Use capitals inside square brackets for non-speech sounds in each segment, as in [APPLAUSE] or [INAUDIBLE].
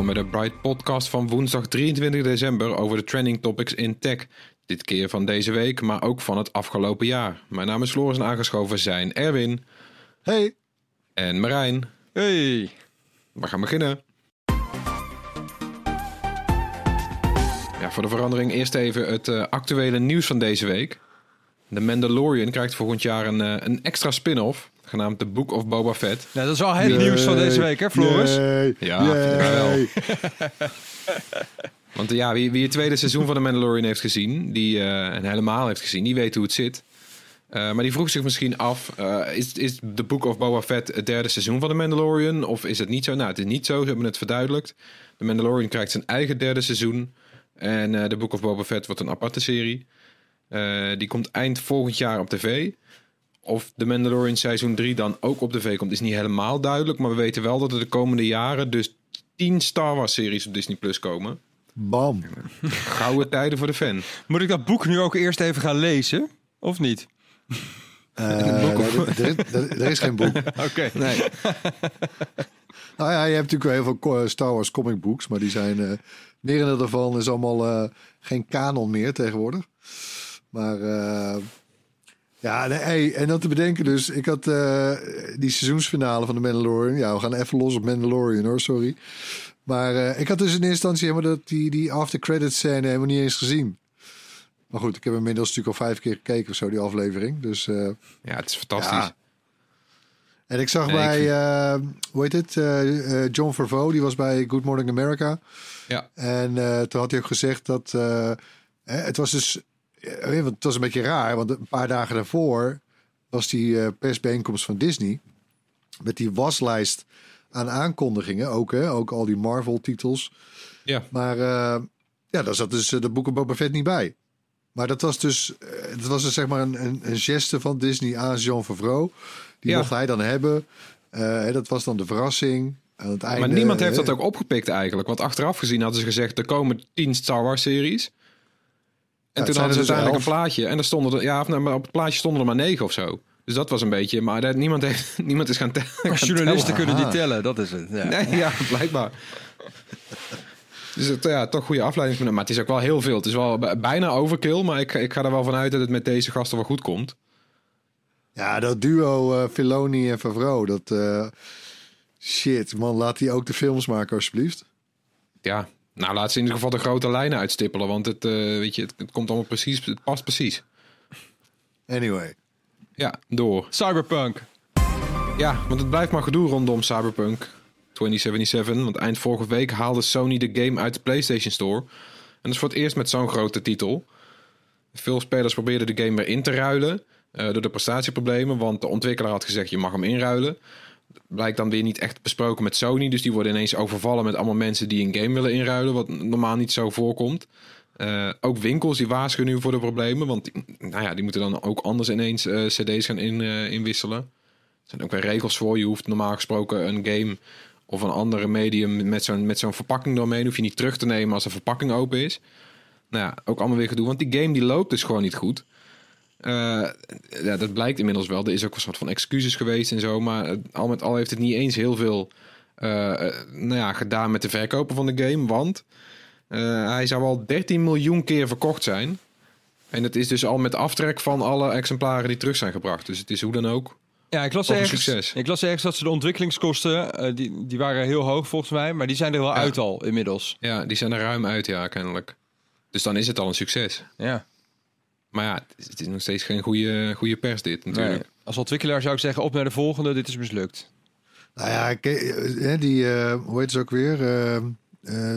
Welkom bij de Bright Podcast van woensdag 23 december over de trending topics in tech. Dit keer van deze week, maar ook van het afgelopen jaar. Mijn naam is Floris en aangeschoven zijn Erwin Hey. en Marijn. Hey. We gaan beginnen. Ja, voor de verandering eerst even het eh, actuele nieuws van deze week. The Mandalorian krijgt volgend jaar een, eh, een extra spin-off, genaamd The Book of Boba Fett. Nou, dat is wel het nieuws van deze week, hè, Floris? Yay. Ja, Yay. [LAUGHS] Want ja, wie, wie het tweede seizoen van The Mandalorian heeft gezien, die, eh, en helemaal heeft gezien, die weet hoe het zit. Eh, maar die vroeg zich misschien af, eh, is, is The Book of Boba Fett het derde seizoen van The Mandalorian? Of is het niet zo? Nou, het is niet zo, ze hebben het verduidelijkt. The Mandalorian krijgt zijn eigen derde seizoen. En eh The Book of Boba Fett wordt een aparte serie. Eh, die komt eind volgend jaar op tv. Of The Mandalorian seizoen 3 dan ook op tv komt, is niet helemaal duidelijk. Maar we weten wel dat er de komende jaren dus 10 Star Wars series op Disney Plus komen. Bam. Gouden tijden voor de fan. Moet ik dat boek nu ook eerst even gaan lezen? Of niet? Eh, [LAUGHS] er, is geen boek. [LAUGHS] Oké. Nee. Nou ja, je hebt natuurlijk wel heel veel Star Wars comic books, maar die zijn, eh merendeel daarvan is allemaal eh, geen kanon meer tegenwoordig. Maar eh, ja, nee, hey, en dat te bedenken dus, ik had eh, die seizoensfinale van de Mandalorian. Ja, we gaan even los op Mandalorian hoor, sorry. Maar eh, ik had dus in eerste instantie helemaal dat, die, die after credits scène helemaal niet eens gezien. Maar goed, ik heb hem inmiddels natuurlijk al vijf keer gekeken of zo, die aflevering. Dus eh, Ja, het is fantastisch. Ja. En ik zag Nee, ik bij, vind- eh, hoe heet het, John Favreau, die was bij Good Morning America. Ja. En toen had hij ook gezegd dat, het was dus, want het was een beetje raar, want een paar dagen daarvoor was die eh, persbijeenkomst van Disney. Met die waslijst aan aankondigingen, ook hè, ook al die Marvel titels. Ja. Maar eh, ja, daar zat dus eh, de boeken Boba Fett niet bij. Maar dat was dus, dat was dus zeg maar een, een, een geste van Disney aan Jean Favreau. Die Ja. mocht hij dan hebben. Dat was dan de verrassing. Aan het einde, Maar niemand heeft dat ook opgepikt eigenlijk. Want achteraf gezien hadden ze gezegd, er komen 10 Star Wars series. En het toen zijn hadden ze er dus uiteindelijk een plaatje. En er stonden er, ja, of nou, maar op het plaatje stonden er maar negen of zo. Dus dat was een beetje, maar dat, niemand, heeft, [LAUGHS] niemand is gaan, te- gaan Maar journalisten tellen. kunnen die Aha. tellen, dat is het. Ja. Nee, ja, blijkbaar. Dus het, ja, toch goede afleiding. Maar het is ook wel heel veel. Het is wel bijna overkill. Maar ik, ik ga er wel vanuit dat het met deze gasten wel goed komt. Ja, dat duo eh Filoni en Favreau. Dat, eh, shit, man, laat die ook de films maken alsjeblieft. Ja, nou laat ze in ieder geval de grote lijnen uitstippelen. Want het, eh, weet je, het, het komt allemaal precies. Het past precies. Anyway. Ja, door. Cyberpunk. Ja, want het blijft maar gedoe rondom Cyberpunk 2077. Want eind vorige week haalde Sony de game uit de PlayStation Store. En dat is voor het eerst met zo'n grote titel. Veel spelers probeerden de game weer in te ruilen. eh, door de prestatieproblemen. Want de ontwikkelaar had gezegd: je mag hem inruilen. Blijkt dan weer niet echt besproken met Sony. Dus die worden ineens overvallen met allemaal mensen die een game willen inruilen. Wat normaal niet zo voorkomt. Eh, ook winkels die waarschuwen nu voor de problemen. Want die- nou ja, die moeten dan ook anders ineens eh, CD's gaan in, eh, inwisselen. Er zijn ook weer regels voor. Je hoeft normaal gesproken een game of een andere medium met zo'n, met zo'n verpakking doorheen. Hoef je niet terug te nemen als de verpakking open is. Nou ja, ook allemaal weer gedoe. Want die game die loopt dus gewoon niet goed. Eh, ja, dat blijkt inmiddels wel. Er is ook een soort van excuses geweest en zo. Maar eh, al met al heeft het niet eens heel veel eh, nou ja, gedaan met de verkopen van de game. Want hij zou al 13 miljoen keer verkocht zijn. En het is dus al met aftrek van alle exemplaren die terug zijn gebracht. Dus het is hoe dan ook Ja, ik las, ergens, succes. ik las ergens dat ze de ontwikkelingskosten, die, die waren heel hoog volgens mij, maar die zijn er wel Ja. uit al inmiddels. Ja, die zijn er ruim uit, ja, kennelijk. Dus dan is het al een succes. Ja. Maar ja, het is, het is nog steeds geen goede, goede pers dit natuurlijk. Nee. Als ontwikkelaar zou ik zeggen, op naar de volgende, dit is mislukt. Nou ja, eh, die, eh, hoe heet ze ook weer? Eh,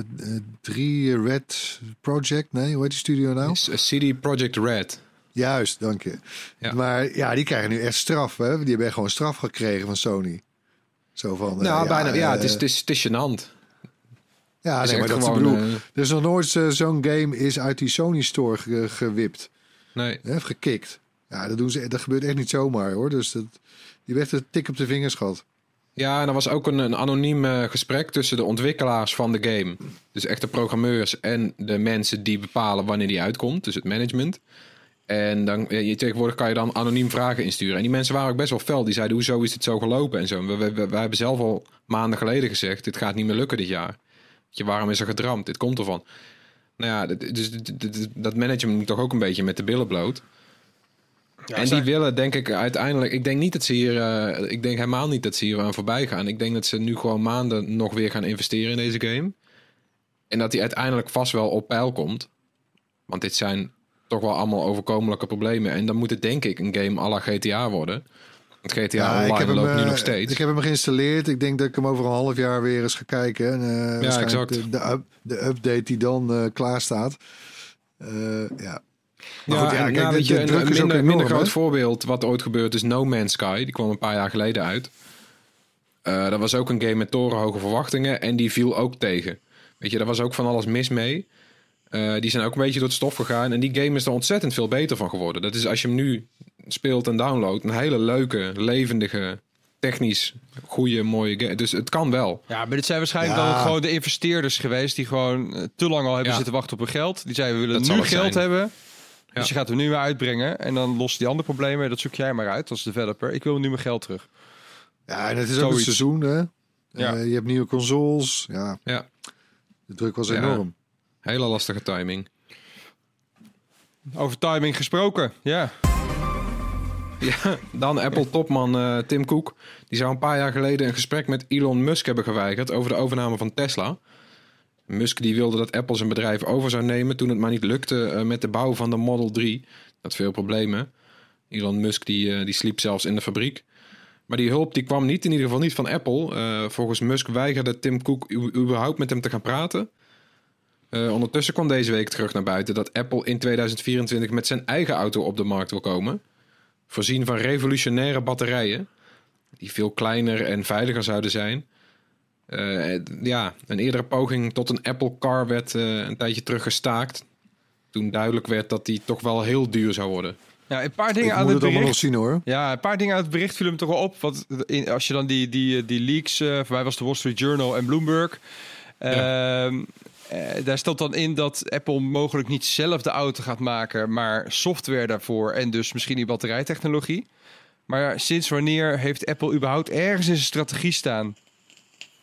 drie Red Project, nee, hoe heet die studio nou? CD Project Red. Juist, dank je. Ja. Maar ja, die krijgen nu echt straf. Hè? Die hebben echt gewoon straf gekregen van Sony. Zo van. eh, nou, bijna. Ja, het is, het is, het is gênant. Ja, is nee, maar dat gewoon, bedoel. Er is nog nooit zo'n game is uit die Sony Store ge- gewipt. Nee. Hè, gekikt. Ja, dat, doen ze, dat gebeurt echt niet zomaar hoor. Dus dat, die werd een tik op de vingers gehad. Ja, en er was ook een, een anoniem eh, gesprek tussen de ontwikkelaars van de game. Dus echt de programmeurs en de mensen die bepalen wanneer die uitkomt. Dus het management. En dan, je, tegenwoordig kan je dan anoniem vragen insturen. En die mensen waren ook best wel fel. Die zeiden, hoezo is dit zo gelopen en zo. We, we, hebben zelf al maanden geleden gezegd, dit gaat niet meer lukken dit jaar. Je, waarom is er gedramd? Dit komt ervan. Nou ja, dus dat- management moet toch ook een beetje met de billen bloot. en die willen, denk ik, uiteindelijk. Ik denk niet dat ze hier. eh, ik denk helemaal niet dat ze hier aan voorbij gaan. Ik denk dat ze nu gewoon maanden nog weer gaan investeren in deze game. En dat die uiteindelijk vast wel op peil komt. Want dit zijn toch wel allemaal overkomelijke problemen. En dan moet het, denk ik, een game à la GTA worden. Want GTA Online loopt nu eh, nog steeds. Ik heb hem geïnstalleerd. Ik denk dat ik hem over een half jaar weer eens ga kijken. En, eh, waarschijnlijk exact. De, de, up- de update die dan eh, klaar staat. Ja. Maar Ja, goed, ja, en, kijk, je, een, minder, enorm, minder groot hè? voorbeeld wat ooit gebeurd is No Man's Sky. Die kwam een paar jaar geleden uit. Dat was ook een game met torenhoge verwachtingen en die viel ook tegen. Weet je, daar was ook van alles mis mee. Eh, die zijn ook een beetje door het stof gegaan. En die game is er ontzettend veel beter van geworden. Dat is als je hem nu speelt en downloadt, een hele leuke, levendige, technisch goede, mooie game. Dus het kan wel. Ja, maar dit zijn waarschijnlijk Ja. dan gewoon de investeerders geweest die gewoon eh, te lang al hebben Ja. zitten wachten op hun geld. Die zeiden we willen Dat nu het geld zijn. hebben. Ja. Dus je gaat hem nu weer uitbrengen en dan lost die andere problemen. Dat zoek jij maar uit als developer. Ik wil nu mijn geld terug. Ja, en het is ook een seizoen, hè? Ja. Eh, je hebt nieuwe consoles. Ja, Ja, de druk was Ja. enorm. Hele lastige timing. Over timing gesproken, ja. Ja, dan Apple-topman eh, Tim Cook. Die zou een paar jaar geleden een gesprek met Elon Musk hebben geweigerd over de overname van Tesla. Musk die wilde dat Apple zijn bedrijf over zou nemen toen het maar niet lukte eh, met de bouw van de Model 3. Dat veel problemen. Elon Musk die, eh, die sliep zelfs in de fabriek. Maar die hulp die kwam niet, in ieder geval niet van Apple. Volgens Musk weigerde Tim Cook überhaupt met hem te gaan praten. Eh, ondertussen kwam deze week terug naar buiten dat Apple in 2024 met zijn eigen auto op de markt wil komen. Voorzien van revolutionaire batterijen. Die veel kleiner en veiliger zouden zijn. Eh, ja, een eerdere poging tot een Apple Car werd eh, een tijdje terug gestaakt. Toen duidelijk werd dat die toch wel heel duur zou worden. Ja, een paar dingen aan het het allemaal nog bericht. zien hoor. Ja, een paar dingen uit het bericht vielen me toch wel op. Want in, als je dan die, die, die leaks, eh voor mij was de Wall Street Journal en Bloomberg. Ehm, eh, daar stond dan in dat Apple mogelijk niet zelf de auto gaat maken, maar software daarvoor en dus misschien die batterijtechnologie. Maar sinds wanneer heeft Apple überhaupt ergens in zijn strategie staan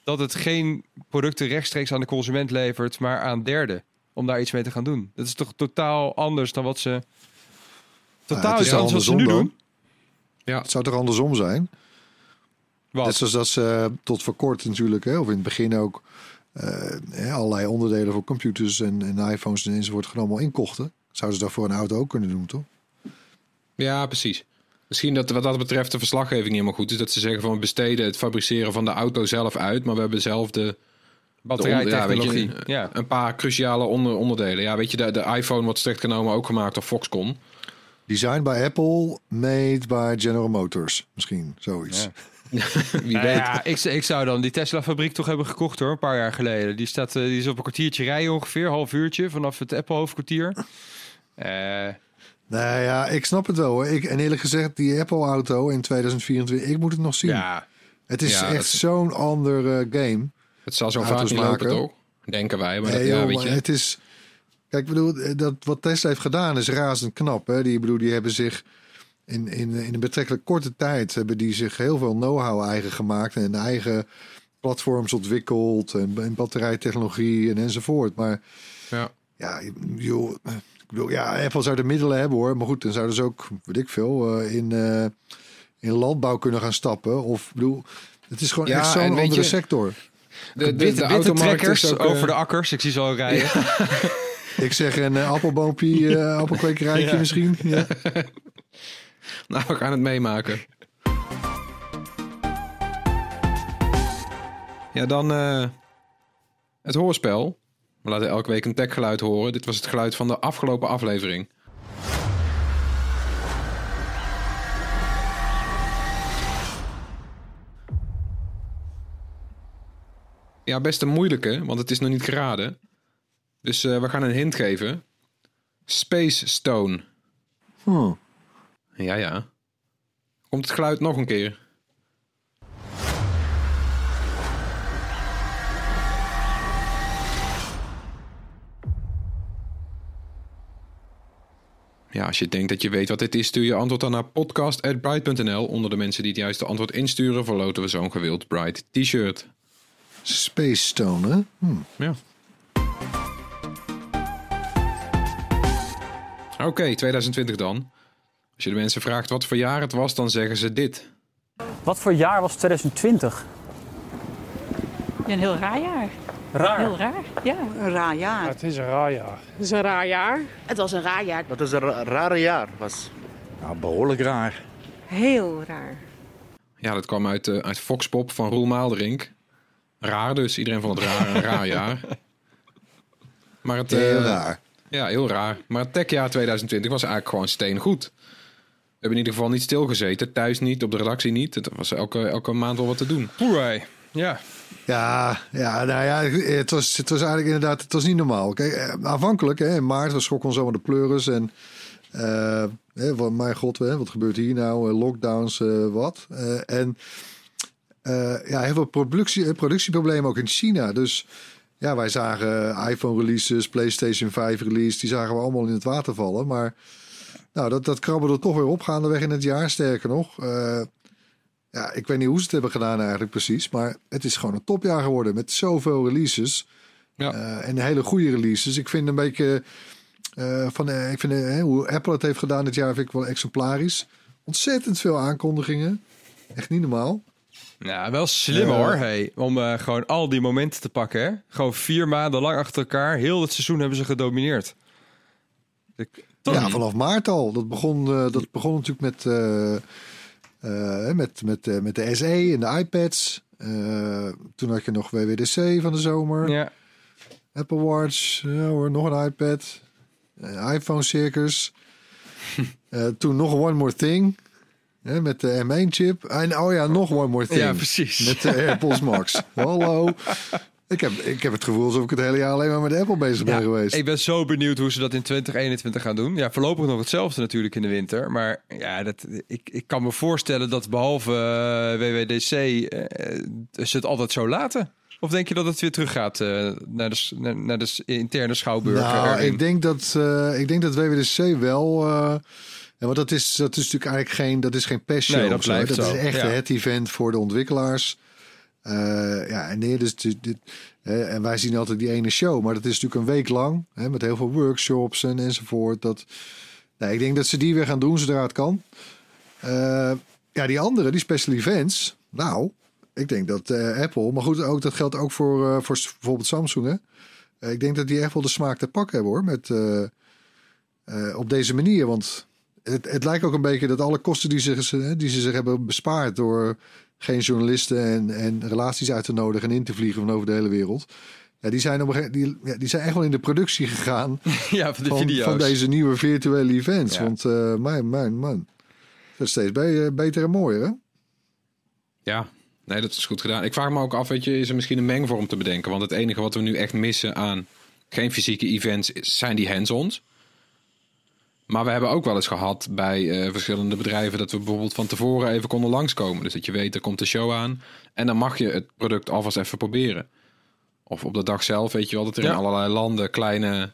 dat het geen producten rechtstreeks aan de consument levert, maar aan derden om daar iets mee te gaan doen? Dat is toch totaal anders dan wat ze. Totaal het is anders wat ze nu doen. Ja, Het zou toch andersom zijn? Wat? Net zoals dat ze tot voor kort natuurlijk, hè, of in het begin ook, eh, hè, allerlei onderdelen voor computers en, en iPhones en enzovoort gewoon allemaal inkochten. Zouden ze dat voor een auto ook kunnen doen, toch? ja precies. Misschien dat wat dat betreft de verslaggeving niet helemaal goed is. Dat ze zeggen van we besteden het fabriceren van de auto zelf uit. Maar we hebben zelf de, Batterijtechnologie. ja, je, Ja, een paar cruciale onder, onderdelen. Ja, weet je, de, de iPhone wordt strikt genomen ook gemaakt door Foxconn. Design by Apple, made by General Motors. Misschien zoiets. Ja. [LAUGHS] Wie Nou weet. ja, ik, ik zou dan die Tesla-fabriek toch hebben gekocht hoor, een paar jaar geleden. Die, staat, eh, die is op een kwartiertje rijden ongeveer, half uurtje, vanaf het Apple-hoofdkwartier. [LAUGHS] Eh, Nou ja, ik snap het wel hoor. Ik, en eerlijk gezegd, die Apple-auto in 2024, ik moet het nog zien. ja, Het is Ja, echt dat- zo'n ander eh, game. Het zal zo vaak lopen, maken. toch? Denken wij. Maar Nee, dat, ja, joh, weet maar je. het is. Kijk, ik bedoel, eh, dat wat Tesla heeft gedaan is razend knap. Hè? Die, ik bedoel, die hebben zich in, in, in een betrekkelijk korte tijd hebben die zich heel veel know-how eigen gemaakt en eigen platforms ontwikkeld en, en batterijtechnologie en enzovoort. Maar Ja. ja, joh, ik bedoel, ja, Apple zou de middelen hebben hoor, maar goed, dan zouden ze ook, weet ik veel, eh, in, eh, in landbouw kunnen gaan stappen. Of ik bedoel, het is gewoon Ja, echt zo'n andere je- sector. De, de, de, ook, eh, over de akkers. Ik zie ze al rijden. [LAUGHS] [LAUGHS] Ik zeg een uh, appelboompje, eh, appelkwekerijtje Ja. misschien. Ja. [LAUGHS] Nou, we gaan het meemaken. Ja, dan eh, het hoorspel. We laten elke week een techgeluid horen. Dit was het geluid van de afgelopen aflevering. Ja, best een moeilijke, want het is nog niet geraden. Dus eh, we gaan een hint geven. Space Stone. Hm. Ja, ja. Komt het geluid nog een keer? Ja, als je denkt dat je weet wat dit is, stuur je antwoord dan naar podcast.bright.nl. Onder de mensen die het juiste antwoord insturen, verloten we zo'n gewild Bright t-shirt. Space Stone, hè? Hm. Ja. Oké, 2020 dan. Als je de mensen vraagt wat voor jaar het was, dan zeggen ze dit. Wat voor jaar was 2020? Ja, een heel raar jaar. Raar. Heel raar, ja. Een raar jaar. Het is een raar jaar. Het is een raar jaar. Het was een raar jaar. Dat is een ra- rare jaar. Was. Nou, behoorlijk raar. Heel raar. Ja, dat kwam uit, eh, uit Foxpop van Roel Maalderink. Raar dus. Iedereen vond het raar. Een raar jaar. Maar het, Heel eh, raar. Ja, heel raar. Maar het techjaar 2020 was eigenlijk gewoon steengoed. We hebben in ieder geval niet stilgezeten. Thuis niet, op de redactie niet. Het was elke, elke maand wel wat te doen. Hoerai. Ja. Ja, ja, nou ja, het was, het was eigenlijk inderdaad, het was niet normaal. Kijk, eh, aanvankelijk, hè, in maart, we schrokken ons allemaal de pleuris. En, eh, hè, van, mijn god, hè, wat gebeurt hier nou? Eh, Lockdowns, eh, wat? Eh, en eh, ja, heel veel productie, productieproblemen ook in China. Dus ja, wij zagen iPhone releases, PlayStation 5 release, die zagen we allemaal in het water vallen. Maar nou, dat, dat krabbelde toch weer op gaandeweg in het jaar. Sterker nog, eh, ja, ik weet niet hoe ze het hebben gedaan eigenlijk precies. Maar het is gewoon een topjaar geworden met zoveel releases. Ja. Eh, en hele goede releases. Ik vind een beetje eh, van ik vind hoe Apple het heeft gedaan dit jaar vind ik wel exemplarisch. Ontzettend veel aankondigingen. Echt niet normaal. Nou, wel slim Ja. hoor. Hey, om gewoon al die momenten te pakken. Hè? Gewoon vier maanden lang achter elkaar. Heel het seizoen hebben ze gedomineerd. Ik- Ja, vanaf maart al. Dat begon, eh, dat begon natuurlijk met, eh, eh, met, met, met de SE en de iPads. Toen had je nog WWDC van de zomer. ja. Apple Watch, ja hoor, nog een iPad. IPhone Circus. [LAUGHS] Toen nog One More Thing. Hè, met de M1-chip. En oh ja, nog One More Thing. ja, precies. Met de [LAUGHS] AirPods Max. Hallo. Ik heb, ik heb het gevoel alsof ik het hele jaar alleen maar met Apple bezig ben geweest. Ik ben zo benieuwd hoe ze dat in 2021 gaan doen. Ja, voorlopig nog hetzelfde natuurlijk in de winter. Maar ja, dat, ik, ik kan me voorstellen dat behalve eh, WWDC eh, ze het altijd zo laten. Of denk je dat het weer terug gaat eh, naar, de, naar, naar de interne schouwburg? Nou, erin? ik denk dat, ik denk dat WWDC wel... ja, want dat is, dat is natuurlijk eigenlijk geen, dat is geen passion. Nee, dat of zo. blijft Dat is echt ja. het event voor de ontwikkelaars. Eh, ja, en nee, dus dit, en wij zien altijd die ene show, maar dat is natuurlijk een week lang hè, met heel veel workshops en enzovoort. Dat, nou, ik denk dat ze die weer gaan doen zodra het kan. Eh, ja, die andere, die special events, nou, ik denk dat eh, Apple, maar goed, ook, dat geldt ook voor, voor bijvoorbeeld Samsung. Hè? Ik denk dat die echt wel de smaak te pakken hebben hoor, met, op deze manier. Want het, het lijkt ook een beetje dat alle kosten die ze- die ze zich hebben bespaard door geen journalisten en, en relaties uit te nodigen en in te vliegen van over de hele wereld. Ja, die zijn, op een die, ja, die zijn echt wel in de productie gegaan [LAUGHS] ja, van de van, video's. van deze nieuwe virtuele events. Ja. Want eh mijn, mijn, man. Wordt steeds be- beter en mooier, hè? Ja, nee, dat is goed gedaan. Ik vraag me ook af, weet je, is er misschien een mengvorm te bedenken? Want het enige wat we nu echt missen aan geen fysieke events is- zijn die hands-ons. Maar we hebben ook wel eens gehad bij eh, verschillende bedrijven dat we bijvoorbeeld van tevoren even konden langskomen. Dus dat je weet, er komt de show aan en dan mag je het product alvast even proberen. Of op de dag zelf, weet je wel, dat er Ja. in allerlei landen kleine,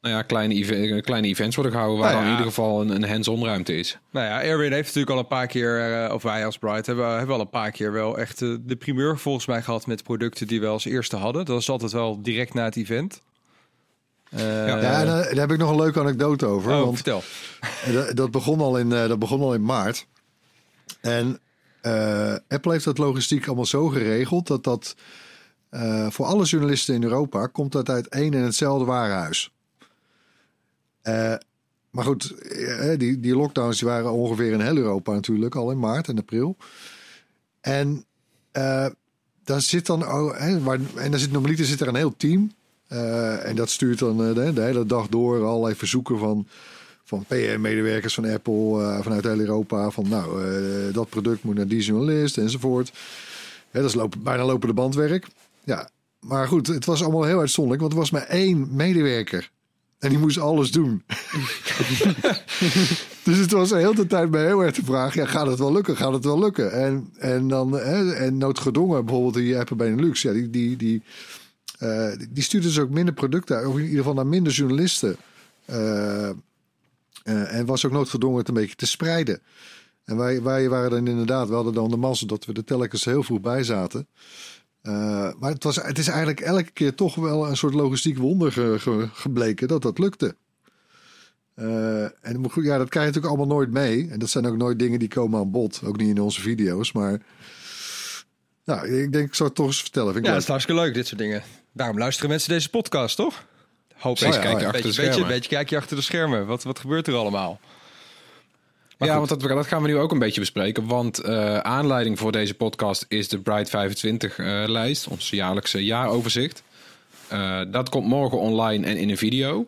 nou ja, kleine, eve- kleine events worden gehouden waar Nou dan in ieder geval een, een hands-on ruimte is. Nou ja, Erwin heeft natuurlijk al een paar keer, eh, of wij als Bright hebben, hebben al een paar keer wel echt eh, de primeur volgens mij gehad met producten die we als eerste hadden. Dat was altijd wel direct na het event. Eh, ja, daar heb ik nog een leuke anekdote over. oh, want vertel. [LAUGHS] Dat, dat, begon al in, eh, dat begon al in maart. En eh, Apple heeft dat logistiek allemaal zo geregeld dat dat voor alle journalisten in Europa komt dat uit één en hetzelfde warenhuis. Eh, maar goed, die, die lockdowns die waren ongeveer in heel Europa natuurlijk, al in maart en april. En daar zit dan, oh, hè, waar, en daar zit normaliter zit er een heel team. Eh, en dat stuurt dan eh, de, de hele dag door allerlei verzoeken van, van PR-medewerkers van Apple eh, vanuit heel Europa. Van nou, dat product moet naar die journalist enzovoort. Dat is lopen, bijna lopende bandwerk. Ja, maar goed, het was allemaal heel uitzonderlijk, want er was maar één medewerker. En die moest alles doen. [LAUGHS] dus het was de hele tijd bij heel erg de vraag: ja, gaat het wel lukken? Gaat het wel lukken? En, en dan, hè, en noodgedwongen, bijvoorbeeld die Apple Benelux, ja, die, die, die, eh, die stuurde dus ook minder producten, of in ieder geval naar minder journalisten. Eh, eh, en was ook noodgedwongen het een beetje te spreiden. En wij, wij waren dan inderdaad, we hadden dan de massa dat we er telkens heel vroeg bij zaten. Maar het, was, het is eigenlijk elke keer toch wel een soort logistiek wonder ge, ge, gebleken dat dat lukte. Uh, en goed, ja, dat krijg je natuurlijk allemaal nooit mee. En dat zijn ook nooit dingen die komen aan bod. Ook niet in onze video's. Maar nou, ik denk, ik zou het toch eens vertellen. Vind ik ja, leuk. dat is hartstikke leuk, dit soort dingen. Daarom luisteren mensen deze podcast, toch? Hoop je Een achter de beetje, beetje, schermen. beetje kijk je achter de schermen. Wat, wat gebeurt er allemaal? Maar ja, goed. want dat, dat gaan we nu ook een beetje bespreken. Want eh, aanleiding voor deze podcast is de Bright 25 eh, lijst. Ons jaarlijkse jaaroverzicht. Eh, dat komt morgen online en in een video.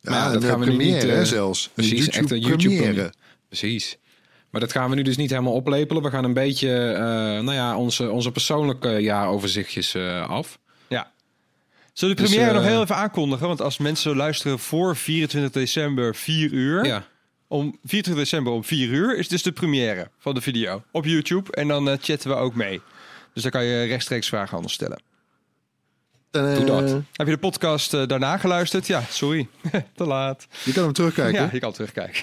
Ja, Maar dat gaan we nu niet, zelfs. Precies, YouTube echt een YouTube première. Precies. Maar dat gaan we nu dus niet helemaal oplepelen. We gaan een beetje, eh, nou ja, onze, onze persoonlijke jaaroverzichtjes eh, af. Ja. Zullen we de Dus, première eh, nog heel even aankondigen? Want als mensen luisteren voor 24 december 4 uur... Ja. Om 24 december om 4 uur is dus de première van de video op YouTube. En dan eh, chatten we ook mee. Dus dan kan je rechtstreeks vragen aan ons stellen. En, Doe dat. eh, Heb je de podcast eh, daarna geluisterd? Ja, sorry. [LAUGHS] Te laat. Je kan hem terugkijken. Ja, je kan terugkijken.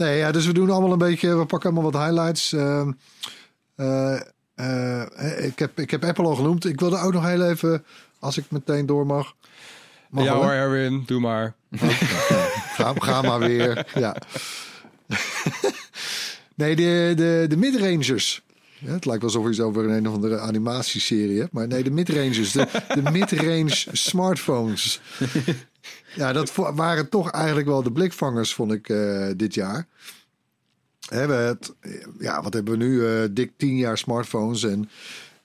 Nee, ja, dus we doen allemaal een beetje, we pakken allemaal wat highlights. Ehm, eh, eh, ik, heb, ik heb Apple al genoemd. Ik wilde ook nog heel even, als ik meteen door mag. Mag ja hoor? Erwin, doe maar. Ga, ga maar weer. Ja. nee, de, de, de midrangers. Ja, het lijkt wel alsof je iets over een of andere animatieserie hebt. Maar nee, de midrangers. De, de midrange smartphones. Ja, dat waren toch eigenlijk wel de blikvangers, vond ik, eh, dit jaar. Hebben ja, wat hebben we nu? eh, dik tien jaar smartphones. En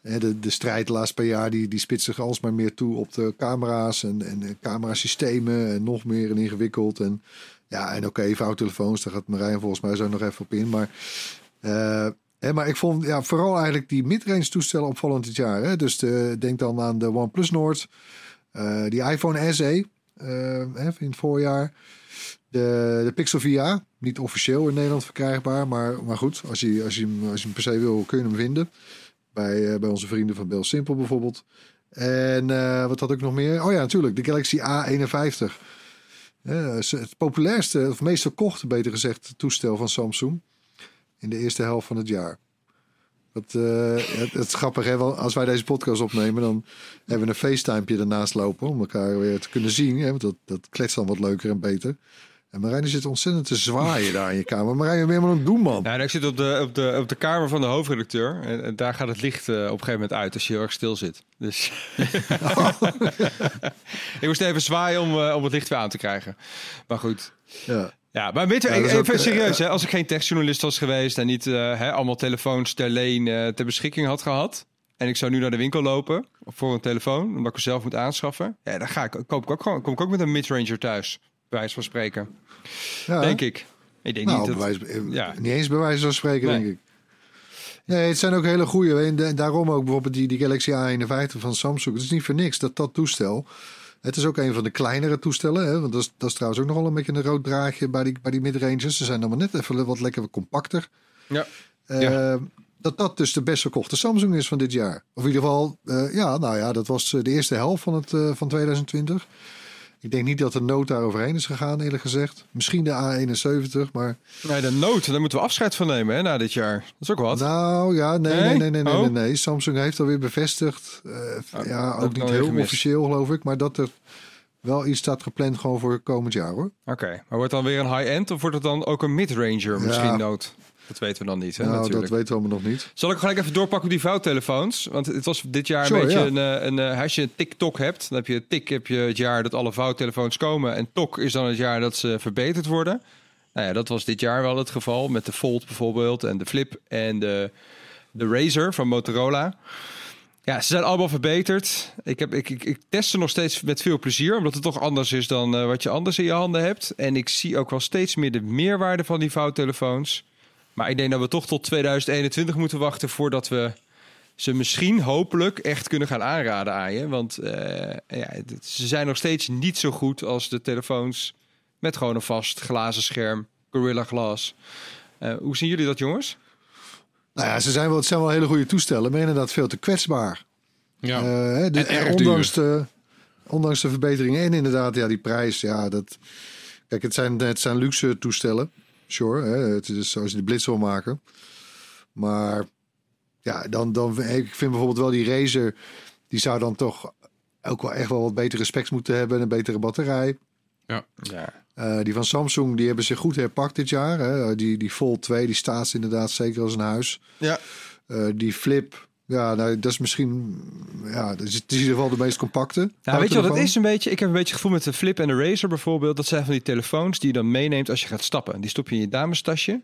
de, de strijd de laatste paar jaar die, die spitst zich alsmaar meer toe op de camera's en, en camerasystemen. En nog meer en ingewikkeld. En ja, en oké, vouwtelefoons, daar gaat Marijn volgens mij zo nog even op in. Maar, eh, hè, maar ik vond ja, vooral eigenlijk die midrange toestellen opvallend dit jaar. Hè? Dus de, denk dan aan de OnePlus Nord, die iPhone SE eh, hè, in het voorjaar. De, de Pixel VR, niet officieel in Nederland verkrijgbaar. Maar, maar goed, als je, als, je hem, als je hem per se wil, kun je hem vinden. Bij, eh, bij onze vrienden van Bell Simple bijvoorbeeld. En eh, wat had ik nog meer? Oh ja, natuurlijk, de Galaxy A51. Eh, is het populairste, of meest verkochte, beter gezegd, toestel van Samsung. In de eerste helft van het jaar. Dat, eh, het, het is grappig, hè? want als wij deze podcast opnemen, dan hebben we een FaceTime ernaast lopen om elkaar weer te kunnen zien. Hè? Want dat, dat kletst dan wat leuker en beter. En Marijn zit ontzettend te zwaaien daar in je kamer. Marijn, je bent helemaal een doen, man. Nou, ik zit op de, op, de, op de kamer van de hoofdredacteur. En, en daar gaat het licht eh, op een gegeven moment uit als je heel erg stil zit. Dus [LAUGHS] [LAUGHS] ik moest even zwaaien om, eh, om het licht weer aan te krijgen. Maar goed. Ja. Ja, maar weet je, Ja, is even ook, serieus, eh, hè, als ik geen techjournalist was geweest en niet eh, hè, allemaal telefoons ter leen eh, ter beschikking had gehad. En ik zou nu naar de winkel lopen voor een telefoon, omdat ik hem zelf moet aanschaffen. Ja, dan ga ik, koop ik ook gewoon, kom ik ook met een midranger thuis, bij wijze van spreken. Ja. Denk ik. Ik denk Nou, niet dat... ja. niet eens bij wijze van spreken, Nee. denk ik. Nee, het zijn ook hele goede. En daarom ook bijvoorbeeld die, die Galaxy A51 van Samsung. Het is niet voor niks dat dat toestel. Het is ook een van de kleinere toestellen. Hè? Want dat is, dat is trouwens ook nogal een beetje een rood draadje bij die, bij die midranges. Ze zijn dan maar net even wat lekker compacter. Ja. Eh, Ja. Dat dat dus de best verkochte Samsung is van dit jaar. Of in ieder geval, eh, ja, nou ja, dat was eh, de eerste helft van, het, eh, van 2020. Ik denk niet dat de nood daar overheen is gegaan, eerlijk gezegd. Misschien de A71, maar... Nee, de nood, daar moeten we afscheid van nemen hè, na dit jaar. Dat is ook wat. Nou ja, nee, Nee? nee, nee, nee, nee, Oh. nee, nee. Samsung heeft alweer bevestigd. eh, Oh, ja, ook niet heel officieel, geloof ik. Maar dat er wel iets staat gepland gewoon voor komend jaar hoor. Oké, maar wordt dan weer een high-end of wordt het dan ook een mid-ranger misschien Ja. nood? Dat weten we dan niet, hè, nou, natuurlijk. dat weten we allemaal nog niet. Zal ik gelijk even doorpakken op die vouwtelefoons? Want het was dit jaar Sure, een beetje ja. een, eh, een, eh, Als je een TikTok hebt, dan heb je tik heb je het jaar dat alle vouwtelefoons komen. En Tok is dan het jaar dat ze verbeterd worden. Nou ja, dat was dit jaar wel het geval. Met de Fold bijvoorbeeld en de Flip en de, de Razer van Motorola. Ja, ze zijn allemaal verbeterd. Ik, heb, ik, ik, ik test ze nog steeds met veel plezier, omdat het toch anders is dan eh, wat je anders in je handen hebt. En ik zie ook wel steeds meer de meerwaarde van die vouwtelefoons. Maar ik denk dat we toch tot 2021 moeten wachten voordat we ze misschien hopelijk echt kunnen gaan aanraden aan je. Want eh, ja, ze zijn nog steeds niet zo goed als de telefoons met gewoon een vast glazen scherm, Gorilla Glass. Eh, hoe zien jullie dat, jongens? Nou ja, ze zijn wel, het zijn wel hele goede toestellen, maar inderdaad veel te kwetsbaar. Ja. Eh, En erg ondanks, de, ondanks de verbeteringen en inderdaad, ja, die prijs, ja, dat. Kijk, het zijn, het zijn luxe toestellen. Sure, hè, het is zoals je de blitz wil maken. Maar ja, dan, dan, ik vind bijvoorbeeld wel die Razer, die zou dan toch ook wel echt wel wat betere specs moeten hebben, een betere batterij. Ja. Eh, die van Samsung, die hebben zich goed herpakt dit jaar. Hè. Die, die Fold 2, die staat inderdaad zeker als een huis. Ja. Eh, die Flip, ja, nou, dat is misschien, ja, dat is, het is in ieder geval de meest compacte. Nou, weet je wat telefoon. is een beetje? Ik heb een beetje het gevoel met de Flip en de Razer bijvoorbeeld. Dat zijn van die telefoons die je dan meeneemt als je gaat stappen. Die stop je in je damestasje.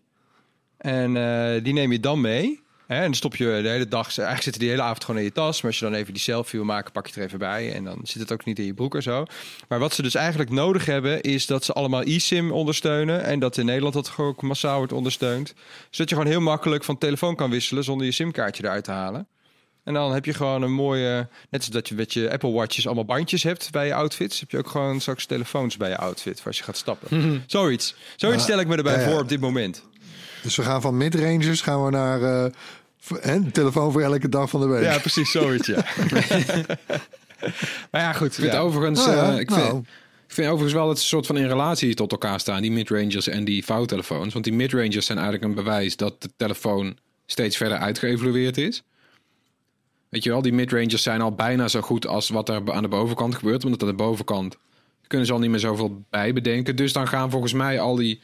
En eh, die neem je dan mee. En dan stop je de hele dag... Eigenlijk zitten die hele avond gewoon in je tas. Maar als je dan even die selfie wil maken, pak je het er even bij. En dan zit het ook niet in je broek en zo. Maar wat ze dus eigenlijk nodig hebben... is dat ze allemaal eSIM ondersteunen. En dat in Nederland dat ook massaal wordt ondersteund. Zodat je gewoon heel makkelijk van telefoon kan wisselen... zonder je simkaartje eruit te halen. En dan heb je gewoon een mooie... Net zoals dat je met je Apple Watches allemaal bandjes hebt bij je outfits... heb je ook gewoon straks telefoons bij je outfit... voor als je gaat stappen. [LAUGHS] Zoiets. Zoiets Ja. stel ik me erbij Ja, ja. voor op dit moment. Dus we gaan van mid-rangers gaan we naar eh, een telefoon voor elke dag van de week. Ja, precies zoiets, ja. [LAUGHS] maar ja, goed. Ik vind ja. overigens, Nou ja, eh, ik, vind, nou. ik vind overigens wel dat ze soort van in relatie tot elkaar staan, die mid-rangers en die vouwtelefoons. Want die mid-rangers zijn eigenlijk een bewijs dat de telefoon steeds verder uitgeëvolueerd is. Weet je wel, die mid-rangers zijn al bijna zo goed als wat er aan de bovenkant gebeurt. Want aan de bovenkant kunnen ze al niet meer zoveel bij bedenken. Dus dan gaan volgens mij al die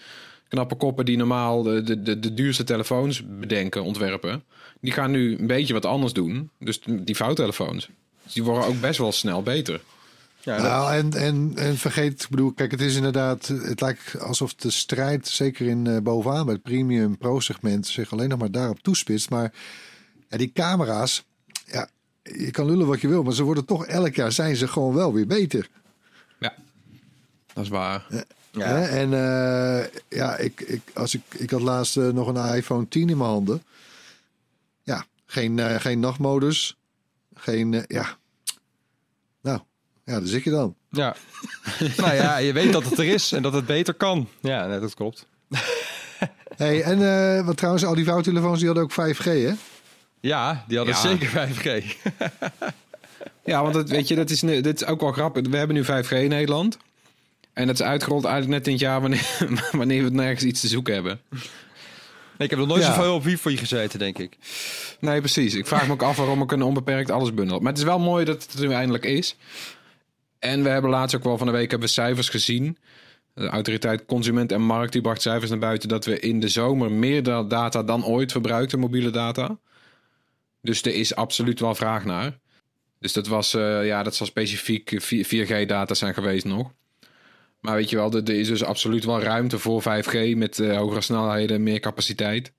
knappe koppen die normaal de, de, de, de duurste telefoons bedenken, ontwerpen. Die gaan nu een beetje wat anders doen. Dus die vouwtelefoons. Dus die worden ook best wel snel beter. Ja, dat- Nou, en, en, en vergeet, ik bedoel, kijk, het is inderdaad, het lijkt alsof de strijd, zeker in eh, bovenaan bij het premium pro-segment, zich alleen nog maar daarop toespitst. Maar ja, die camera's, ja, je kan lullen wat je wil, maar ze worden toch elk jaar zijn ze gewoon wel weer beter. Ja, dat is waar. Hè? En eh, ja, ik, ik, als ik, ik had laatst eh, nog een iPhone 10 in mijn handen. Ja, geen, eh, geen nachtmodus. Geen, eh, ja. Nou, ja, daar zit je dan. ja. [LAUGHS] nou ja, je weet dat het er is en dat het beter kan. Ja, nee, dat klopt. [LAUGHS] Hey, en eh, wat trouwens, al die vouwtelefoons die hadden ook 5G, hè? Ja, die hadden Ja. zeker 5G. [LAUGHS] Ja, want het, weet je, dat is, dit is ook wel grappig. We hebben nu 5G in Nederland. En dat is uitgerold eigenlijk net in het jaar wanneer, wanneer we nergens iets te zoeken hebben. Ik heb nog nooit Ja. zoveel op wifi gezeten, denk ik. Nee, precies. Ik vraag me ook af waarom ik een onbeperkt alles bundel. Maar het is wel mooi dat het er nu eindelijk is. En we hebben laatst ook wel van de week hebben we cijfers gezien. De autoriteit Consument en Markt die bracht cijfers naar buiten dat we in de zomer meer da- data dan ooit verbruikten, mobiele data. Dus er is absoluut wel vraag naar. Dus dat was, eh, ja, dat zal specifiek 4G-data zijn geweest nog. Maar weet je wel, er, er is dus absoluut wel ruimte voor 5G met eh, hogere snelheden, meer capaciteit.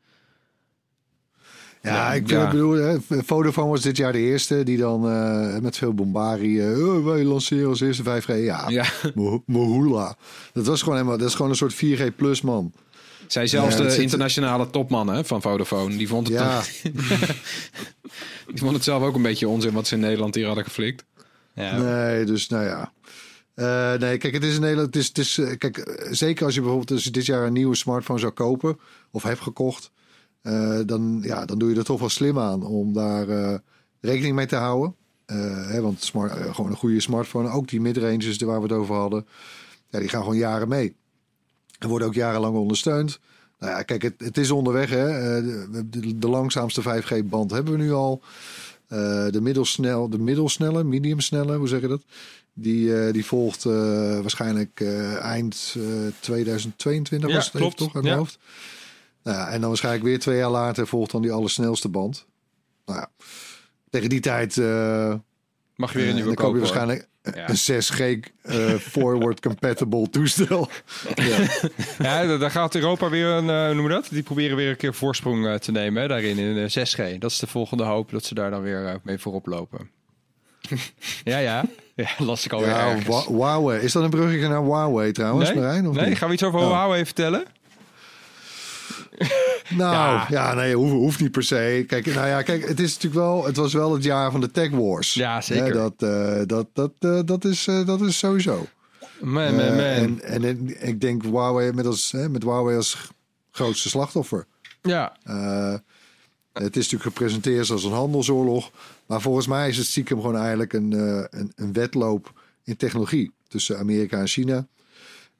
Ja, Ja, ik vind ja. het bedoel, hè, Vodafone was dit jaar de eerste die dan eh, met veel bombarie, oh, wij lanceren als eerste 5G. Ja, Ja. [LAUGHS] mo- mohula. Dat was gewoon helemaal, dat is gewoon een soort 4G plus man. Zij zelfs Ja, de zit- internationale topman hè, van Vodafone, die vond, het Ja, [LAUGHS] die vond het zelf ook een beetje onzin wat ze in Nederland hier hadden geflikt. Ja. nee, dus nou ja. Eh, nee, kijk, het is in Nederland. Het is, het is, eh, kijk, eh, zeker als je bijvoorbeeld als je dit jaar een nieuwe smartphone zou kopen of hebt gekocht, dan, ja, dan doe je er toch wel slim aan om daar rekening mee te houden. Hè, want smart, gewoon een goede smartphone, ook die midranges waar we het over hadden, ja, die gaan gewoon jaren mee. En worden ook jarenlang ondersteund. Nou ja, kijk, het, het is onderweg. Hè. De, de, langzaamste 5G-band hebben we nu al. De middelsnel, de middelsnelle, mediumsnelle, hoe zeg je dat? Die, eh, die volgt eh, waarschijnlijk eh, eind eh, 2022 Ja, was het even, klopt. toch uit Ja. mijn hoofd. Nou ja, en dan waarschijnlijk weer twee jaar later volgt dan die allersnelste band. Nou ja, tegen die tijd Mag je weer een nieuwe dan koop je kopen, hoor. waarschijnlijk Ja. een 6G eh, forward compatible toestel. [LAUGHS] ja. Ja, da- daar gaat Europa weer een, hoe noem je dat? Die proberen weer een keer voorsprong te nemen hè, daarin in eh, 6G. Dat is de volgende hoop dat ze daar dan weer mee voorop lopen. [LAUGHS] ja, ja. Ja, [LAUGHS] las ik alweer Ja, ergens. Wa- Huawei. Is dat een bruggetje naar Huawei trouwens, nee? Marijn? Of nee, niet? gaan we iets over Oh. Huawei vertellen? [LAUGHS] Nou, Ja. ja, nee, hoeft, hoeft niet per se. Kijk, nou ja, kijk, het is natuurlijk wel, het was wel het jaar van de tech wars. Ja, zeker. Dat, eh, dat, dat, eh, dat, is, eh, dat is sowieso. Man, man, man. en, en, en ik denk Huawei met, als, hè, met Huawei als grootste slachtoffer. ja, het is natuurlijk gepresenteerd als een handelsoorlog. Maar volgens mij is het stiekem gewoon eigenlijk een, eh, een, een wedloop in technologie tussen Amerika en China.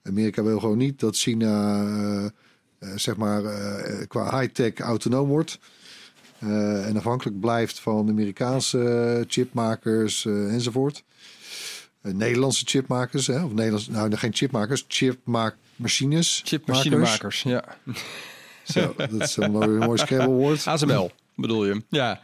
Amerika wil gewoon niet dat China, eh, eh, zeg maar, eh, qua high-tech autonoom wordt. Eh, en afhankelijk blijft van Amerikaanse chipmakers enzovoort. Nederlandse chipmakers, hè? of Nederlands, nou geen chipmakers, chipmaakmachines. chipmachinemakers. Ja. Zo, dat is een mooi, mooi Scrabble-woord. ASML [LAUGHS] bedoel je? Ja.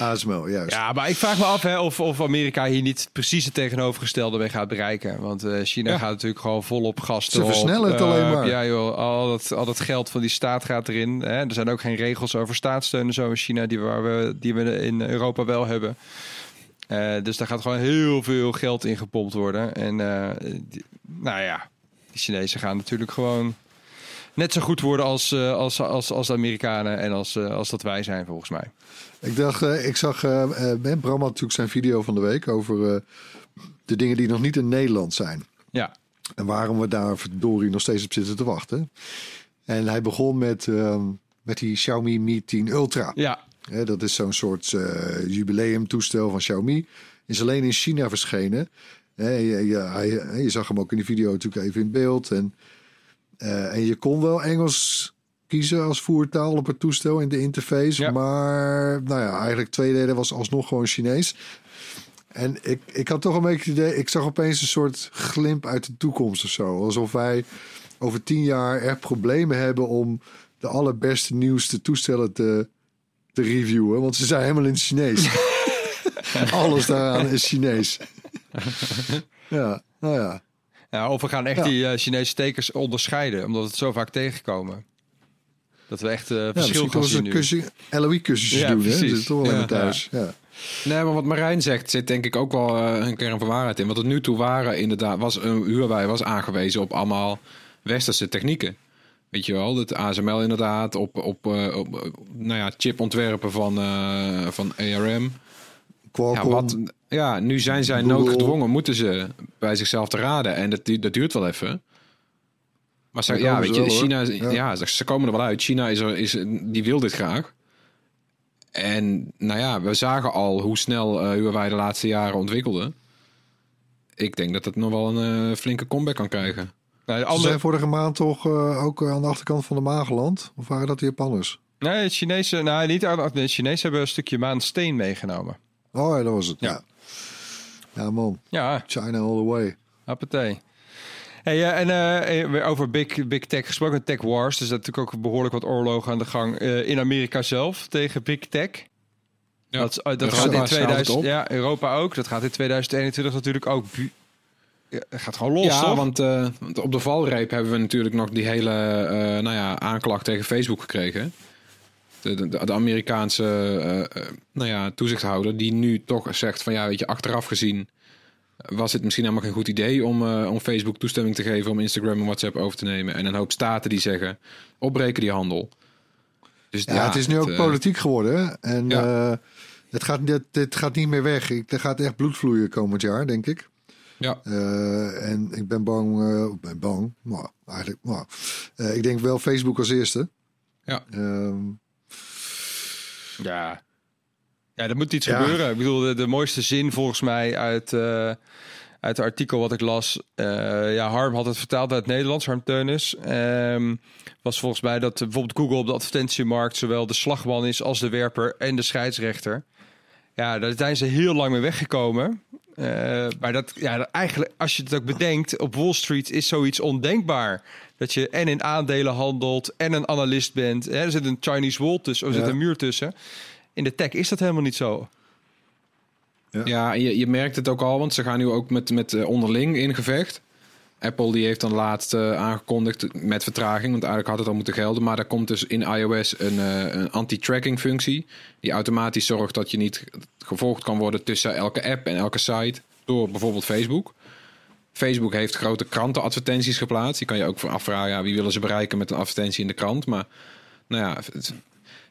ASML, juist. Ja, maar ik vraag me af hè, of, of Amerika hier niet precies het tegenovergestelde mee gaat bereiken. Want eh, China Ja. gaat natuurlijk gewoon volop gas Ze versnellen het Eh, alleen maar. Ja joh, al dat, al dat geld van die staat gaat erin. Hè. Er zijn ook geen regels over staatssteun en zo in China die, waar we, die we in Europa wel hebben. Eh, dus daar gaat gewoon heel veel geld in gepompt worden. En eh, die- nou ja, die Chinezen gaan natuurlijk gewoon net zo goed worden als, eh, als, als, als de Amerikanen en als, eh, als dat wij zijn volgens mij. Ik dacht, eh, ik zag, Ben Bram had natuurlijk zijn video van de week over de dingen die nog niet in Nederland zijn. Ja, En waarom we daar verdorie nog steeds op zitten te wachten. En hij begon met, ehm, met die Xiaomi Mi 10 Ultra. ja, dat is zo'n soort eh jubileumtoestel van Xiaomi. Is alleen in China verschenen. Hè, je, je, hij- je zag hem ook in die video natuurlijk even in beeld. En, eh, en je kon wel Engels kiezen als voertaal op het toestel in de interface. Ja. Maar nou ja, eigenlijk twee derde was alsnog gewoon Chinees. En ik, ik had toch een beetje het idee, ik zag opeens een soort glimp uit de toekomst of zo. Alsof wij over tien jaar echt problemen hebben om de allerbeste nieuwste toestellen te, te reviewen. Want ze zijn helemaal in het Chinees. [LAUGHS] Alles daaraan is Chinees. ja, nou ja. Ja, of we gaan echt Ja. die eh, Chinese tekens onderscheiden, omdat we het zo vaak tegenkomen. Dat we echt ja verschil misschien gaan zien een nu. Ja, doen. Hè? Dat is toch wel Ja. thuis. Ja. Nee, maar wat Marijn zegt, zit denk ik ook wel eh, een kern van waarheid in. Want tot nu toe waren inderdaad, was uh, Huawei was aangewezen op allemaal westerse technieken. Weet je wel, het ASML inderdaad, op, op, eh, op nou ja, chipontwerpen van, van ARM. Ja, Qualcomm, wat, ja, nu zijn zij Google. noodgedwongen, moeten ze bij zichzelf te raden. En dat, dat duurt wel even. Maar ze, ja, komen weet je, wel. China, Ja. ja. ze, komen er wel uit. China is er, is, die wil dit graag. En nou ja, we zagen al hoe snel eh Huawei de laatste jaren ontwikkelde. Ik denk dat het nog wel een eh, flinke comeback kan krijgen. Nou, Ze andere, zijn vorige maand toch eh, ook aan de achterkant van de maan geland? Of waren dat de Japanners? nee, het Chinese, nou niet de Chinezen hebben een stukje maansteen meegenomen. Oh ja, dat was het. Ja. Ja, ja man. Ja, China all the way. appetij. Hey, en eh, weer over big, big Tech gesproken, Tech Wars. Dus er is natuurlijk ook behoorlijk wat oorlogen aan de gang eh, in Amerika zelf tegen Big Tech. Ja, dat dat gaat in staat 2000, op. ja, Europa ook. Dat gaat in 2021 natuurlijk ook. Ja, het gaat gewoon los, ja, toch? want, eh, want op de valreep hebben we natuurlijk nog die hele eh, nou ja, aanklacht tegen Facebook gekregen. De, de, de Amerikaanse eh, eh, nou ja, toezichthouder die nu toch zegt van ja, weet je, achteraf gezien was het misschien helemaal geen goed idee om, eh, om Facebook toestemming te geven om Instagram en WhatsApp over te nemen. En een hoop staten die zeggen opbreken die handel. Dus Ja, het is nu ook politiek geworden. En Ja. het gaat, dit, dit gaat niet meer weg. Ik, er gaat echt bloed vloeien komend jaar, denk ik. Ja, en ik ben bang, ik ben bang, maar eigenlijk, maar, ik denk wel Facebook als eerste. Ja. Ehm, Ja. Ja, er moet iets Ja. gebeuren. Ik bedoel, de, de mooiste zin volgens mij uit, eh, uit het artikel wat ik las. eh, ja, Harm had het vertaald uit het Nederlands, Harm Teunis. Ehm, was volgens mij dat bijvoorbeeld Google op de advertentiemarkt zowel de slagman is als de werper en de scheidsrechter. Ja, daar zijn ze heel lang mee weggekomen. Eh, maar dat, ja, dat eigenlijk, als je het ook bedenkt, op Wall Street is zoiets ondenkbaar. Dat je en in aandelen handelt en een analist bent. Hè, er zit een Chinese wall tussen, er zit Ja. een muur tussen. In de tech is dat helemaal niet zo. Ja, en je, je merkt het ook al, want ze gaan nu ook met, met eh, onderling in gevecht. Apple die heeft dan laatst eh, aangekondigd met vertraging, want eigenlijk had het al moeten gelden. Maar daar komt dus in iOS een, eh, een anti-tracking functie. Die automatisch zorgt dat je niet gevolgd kan worden tussen elke app en elke site door bijvoorbeeld Facebook. Facebook heeft grote krantenadvertenties geplaatst. Die kan je ook voor afvragen, ja, wie willen ze bereiken met een advertentie in de krant. Maar nou ja, het-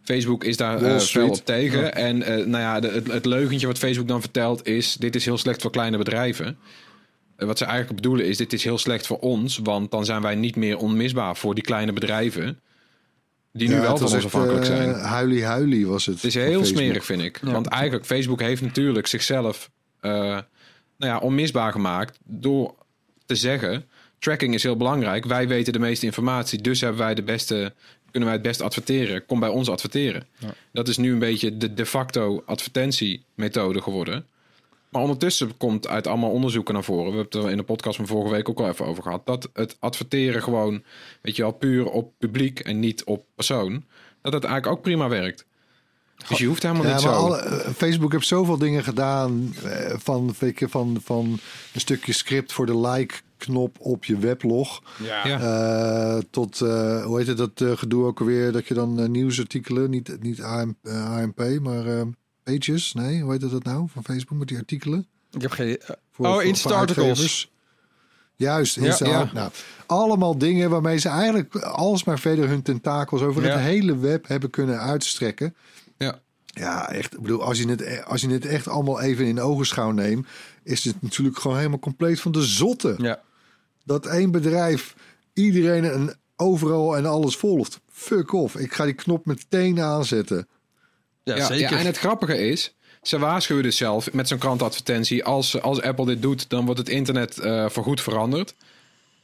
Facebook is daar Wall eh, fel op tegen. En eh, nou ja, de- het, het leugentje wat Facebook dan vertelt is... dit is heel slecht voor kleine bedrijven. Eh, wat ze eigenlijk bedoelen is, dit is heel slecht voor ons... want dan zijn wij niet meer onmisbaar voor die kleine bedrijven... die nu wel van ons echt, afhankelijk zijn. Huilie huilie was het. Het is heel smerig, vind ik. Want eigenlijk, Facebook heeft natuurlijk zichzelf nou ja, onmisbaar gemaakt door te zeggen: tracking is heel belangrijk. Wij weten de meeste informatie, dus hebben wij de beste, kunnen wij het best adverteren. Kom bij ons adverteren. Dat is nu een beetje de de facto advertentiemethode geworden. Maar ondertussen komt uit allemaal onderzoeken naar voren. We hebben het er in de podcast van vorige week ook al even over gehad. Dat het adverteren gewoon, weet je wel, puur op publiek en niet op persoon. Dat het eigenlijk ook prima werkt. Dus je hoeft helemaal Ja, niet maar zo. alle, eh, Facebook heeft zoveel dingen gedaan. eh, van, weet je, van, van een stukje script voor de like-knop op je weblog. Ja. Eh, tot, eh, hoe heet het, dat gedoe ook alweer? Dat je dan nieuwsartikelen, niet, niet AM, AMP, maar eh, Pages. Nee, hoe heet dat nou van Facebook met die artikelen? Ik heb geen... Voor- oh, voor- voor articles. Juist, Ja, Insta. ja. Nou, allemaal dingen waarmee ze eigenlijk alsmaar verder hun tentakels over Ja. het hele web hebben kunnen uitstrekken. Ja. Echt. Ik bedoel, als je het, als je het echt allemaal even in ogenschouw neemt, is het natuurlijk gewoon helemaal compleet van de zotte. Ja. Dat één bedrijf iedereen en overal en alles volgt. Fuck off. Ik ga die knop meteen aanzetten. Ja, Ja, zeker. ja, en het grappige is, ze waarschuwen dus zelf met zo'n krantadvertentie. Als, als Apple dit doet, dan wordt het internet eh voorgoed veranderd.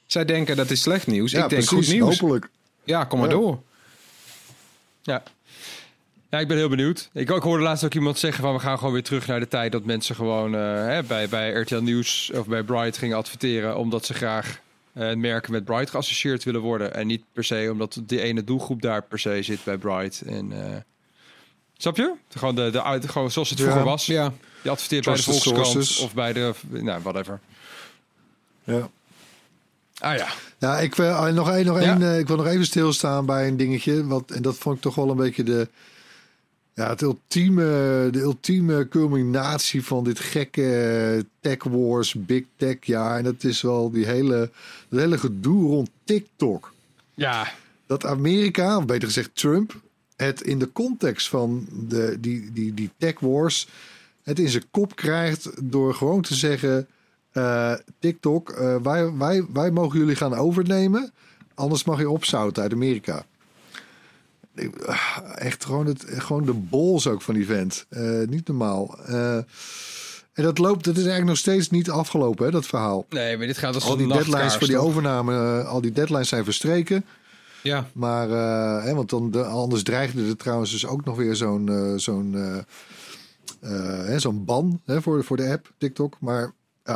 Zij denken dat is slecht nieuws. Ja, ik denk precies. goed nieuws. Hopelijk. Ja, kom maar Ja. door. Ja. Ja, ik ben heel benieuwd. Ik, ik hoorde laatst ook iemand zeggen van we gaan gewoon weer terug naar de tijd dat mensen gewoon eh, hè, bij, bij RTL Nieuws of bij Bright gingen adverteren omdat ze graag eh merken met Bright geassocieerd willen worden. En niet per se omdat die ene doelgroep daar per se zit bij Bright. En, eh, snap je? Gewoon, de, de, uit- gewoon zoals het Ja. vroeger was. Ja, Je adverteert bij de Volkskrant of bij de... Nou, whatever. Ja. Ah ja. Ja, ik wil nog, één, nog, Ja. één, eh, ik wil nog even stilstaan bij een dingetje. Wat, en dat vond ik toch wel een beetje de, ja, het ultieme, de ultieme culminatie van dit gekke eh, tech wars, big tech jaar. En dat is wel die hele, dat hele gedoe rond TikTok. Ja. Dat Amerika, of beter gezegd Trump, het in de context van de, die, die, die tech wars, het in zijn kop krijgt door gewoon te zeggen: eh, TikTok, eh, wij, wij, wij mogen jullie gaan overnemen, anders mag je opzouten uit Amerika. Ah, Echt gewoon, het, gewoon de bols ook van die vent. Eh, niet normaal. Eh, en dat loopt, dat is eigenlijk nog steeds niet afgelopen, hè, dat verhaal. Nee, maar dit gaat als Al die deadlines voor die overname, eh, al die deadlines zijn verstreken. ja. Maar, eh, hè, want dan, de, anders dreigde er trouwens dus ook nog weer zo'n eh, zo'n eh, eh, zo'n ban hè, voor, voor de app TikTok. Maar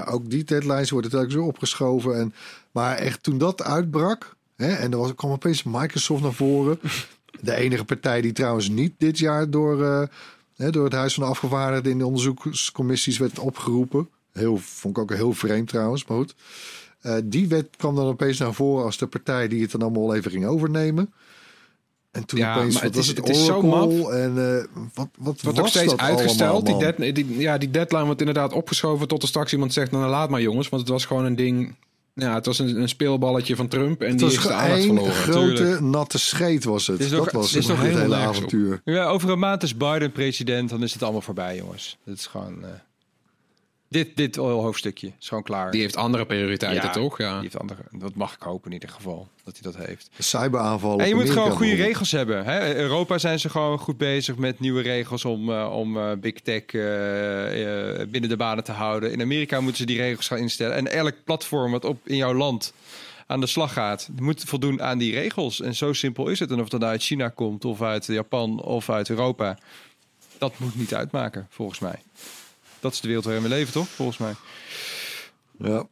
ook die deadlines worden telkens weer opgeschoven. En, maar echt toen dat uitbrak, hè, en er was, kwam opeens Microsoft naar voren. De enige partij die trouwens niet dit jaar door, eh, hè, door het Huis van de Afgevaardigden in de onderzoekscommissies werd opgeroepen. Heel, vond ik ook heel vreemd trouwens, maar goed. Eh, die wet kwam dan opeens naar voren als de partij die het dan allemaal even ging overnemen. En toen Ja, opeens, maar wat het was is- het, het is zo en eh, wat, wat wordt ook steeds uitgesteld. Die, allemaal, man? dead, die, ja, die deadline wordt inderdaad opgeschoven tot er straks iemand zegt... nou laat maar jongens, want het was gewoon een ding... Ja, het was een, een speelballetje van Trump en Het die is de gewoon aandacht verloren. grote Tuurlijk. natte scheet was het. Het is dat was het is het, nog hele op. avontuur. Ja, over een maand is Biden president, dan is het allemaal voorbij, jongens. Het is gewoon... eh, dit, dit hoofdstukje is gewoon klaar. Die heeft andere prioriteiten, Ja, toch? Ja. Die heeft andere, dat mag ik hopen in ieder geval, dat hij dat heeft. De cyberaanval. En je moet gewoon goede regels hebben. Hè? Europa zijn ze gewoon goed bezig met nieuwe regels om, eh, om eh, big tech eh, eh, binnen de banen te houden. In Amerika moeten ze die regels gaan instellen. En elk platform wat op in jouw land aan de slag gaat, moet voldoen aan die regels. En zo simpel is het. En of dat nou uit China komt, of uit Japan, of uit Europa, dat moet niet uitmaken, volgens mij. Dat is de wereld waarin we leven, toch? Volgens mij. Ja.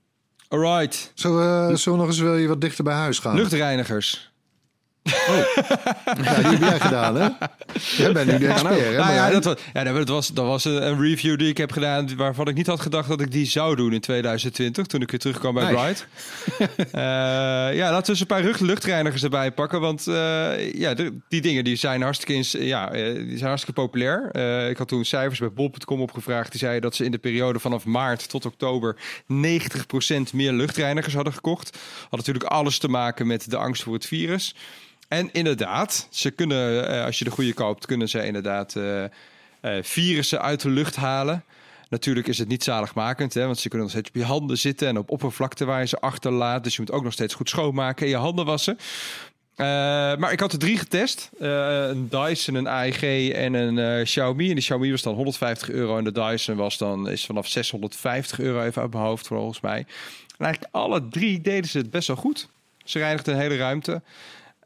Alright. Zullen we, zullen we nog eens wel wat dichter bij huis gaan? Luchtreinigers. Ja, die heb jij gedaan, hè? Jij bent nu de expert, hè? Nou ja, Marijn? dat was, ja, dat was, dat was een, review die ik heb gedaan waarvan ik niet had gedacht dat ik die zou doen in 2020 toen ik weer terugkwam bij Nee. Bright. [LAUGHS] Eh, ja, laten we eens een paar luchtreinigers erbij pakken, want eh, ja, de- die dingen die zijn hartstikke, ins- ja, eh, die zijn hartstikke populair. Ik had toen cijfers bij bol.com opgevraagd. Die zeiden dat ze in de periode vanaf maart tot oktober 90% meer luchtreinigers hadden gekocht. Had natuurlijk alles te maken met de angst voor het virus. En inderdaad, ze kunnen, eh, als je de goede koopt, kunnen ze inderdaad eh, eh, virussen uit de lucht halen. Natuurlijk is het niet zaligmakend, hè, want ze kunnen nog steeds op je handen zitten en op oppervlakte waar je ze achterlaat. Dus je moet ook nog steeds goed schoonmaken en je handen wassen. Maar ik had er drie getest. Een Dyson, een AEG en een Xiaomi. En de Xiaomi was dan 150 euro en de Dyson was dan, is vanaf 650 euro even uit mijn hoofd volgens mij. En eigenlijk alle drie deden ze het best wel goed. Ze reinigden een hele ruimte.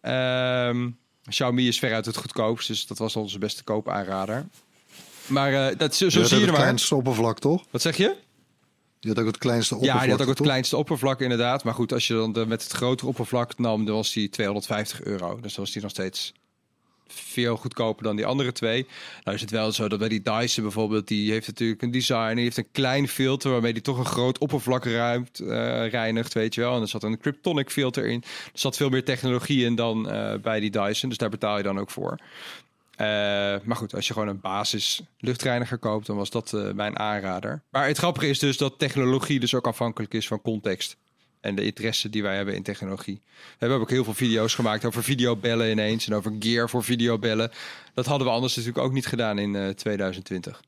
Ehm, Xiaomi is veruit het goedkoopst, dus dat was onze beste koopaanrader. Maar eh, dat, zo, zo Je had zie je het maar. kleinste oppervlak, toch? Wat zeg je? Je had ook het kleinste Ja, oppervlak, die had ook het toch? kleinste oppervlak inderdaad. Maar goed, als je dan de- met het grotere oppervlak nam, dan was die 250 euro. Dus dan was die nog steeds veel goedkoper dan die andere twee. Nou is het wel zo dat bij die Dyson bijvoorbeeld, die heeft natuurlijk een design, die heeft een klein filter waarmee die toch een groot oppervlak ruimt, eh, reinigt, weet je wel. En er zat een Kryptonic filter in. Er zat veel meer technologie in dan eh, bij die Dyson, dus daar betaal je dan ook voor. Eh, maar goed, als je gewoon een basis luchtreiniger koopt, dan was dat mijn aanrader. Maar het grappige is dus dat technologie dus ook afhankelijk is van context. En de interesse die wij hebben in technologie. We hebben ook heel veel video's gemaakt over videobellen ineens. En over gear voor videobellen. Dat hadden we anders natuurlijk ook niet gedaan in eh, 2020.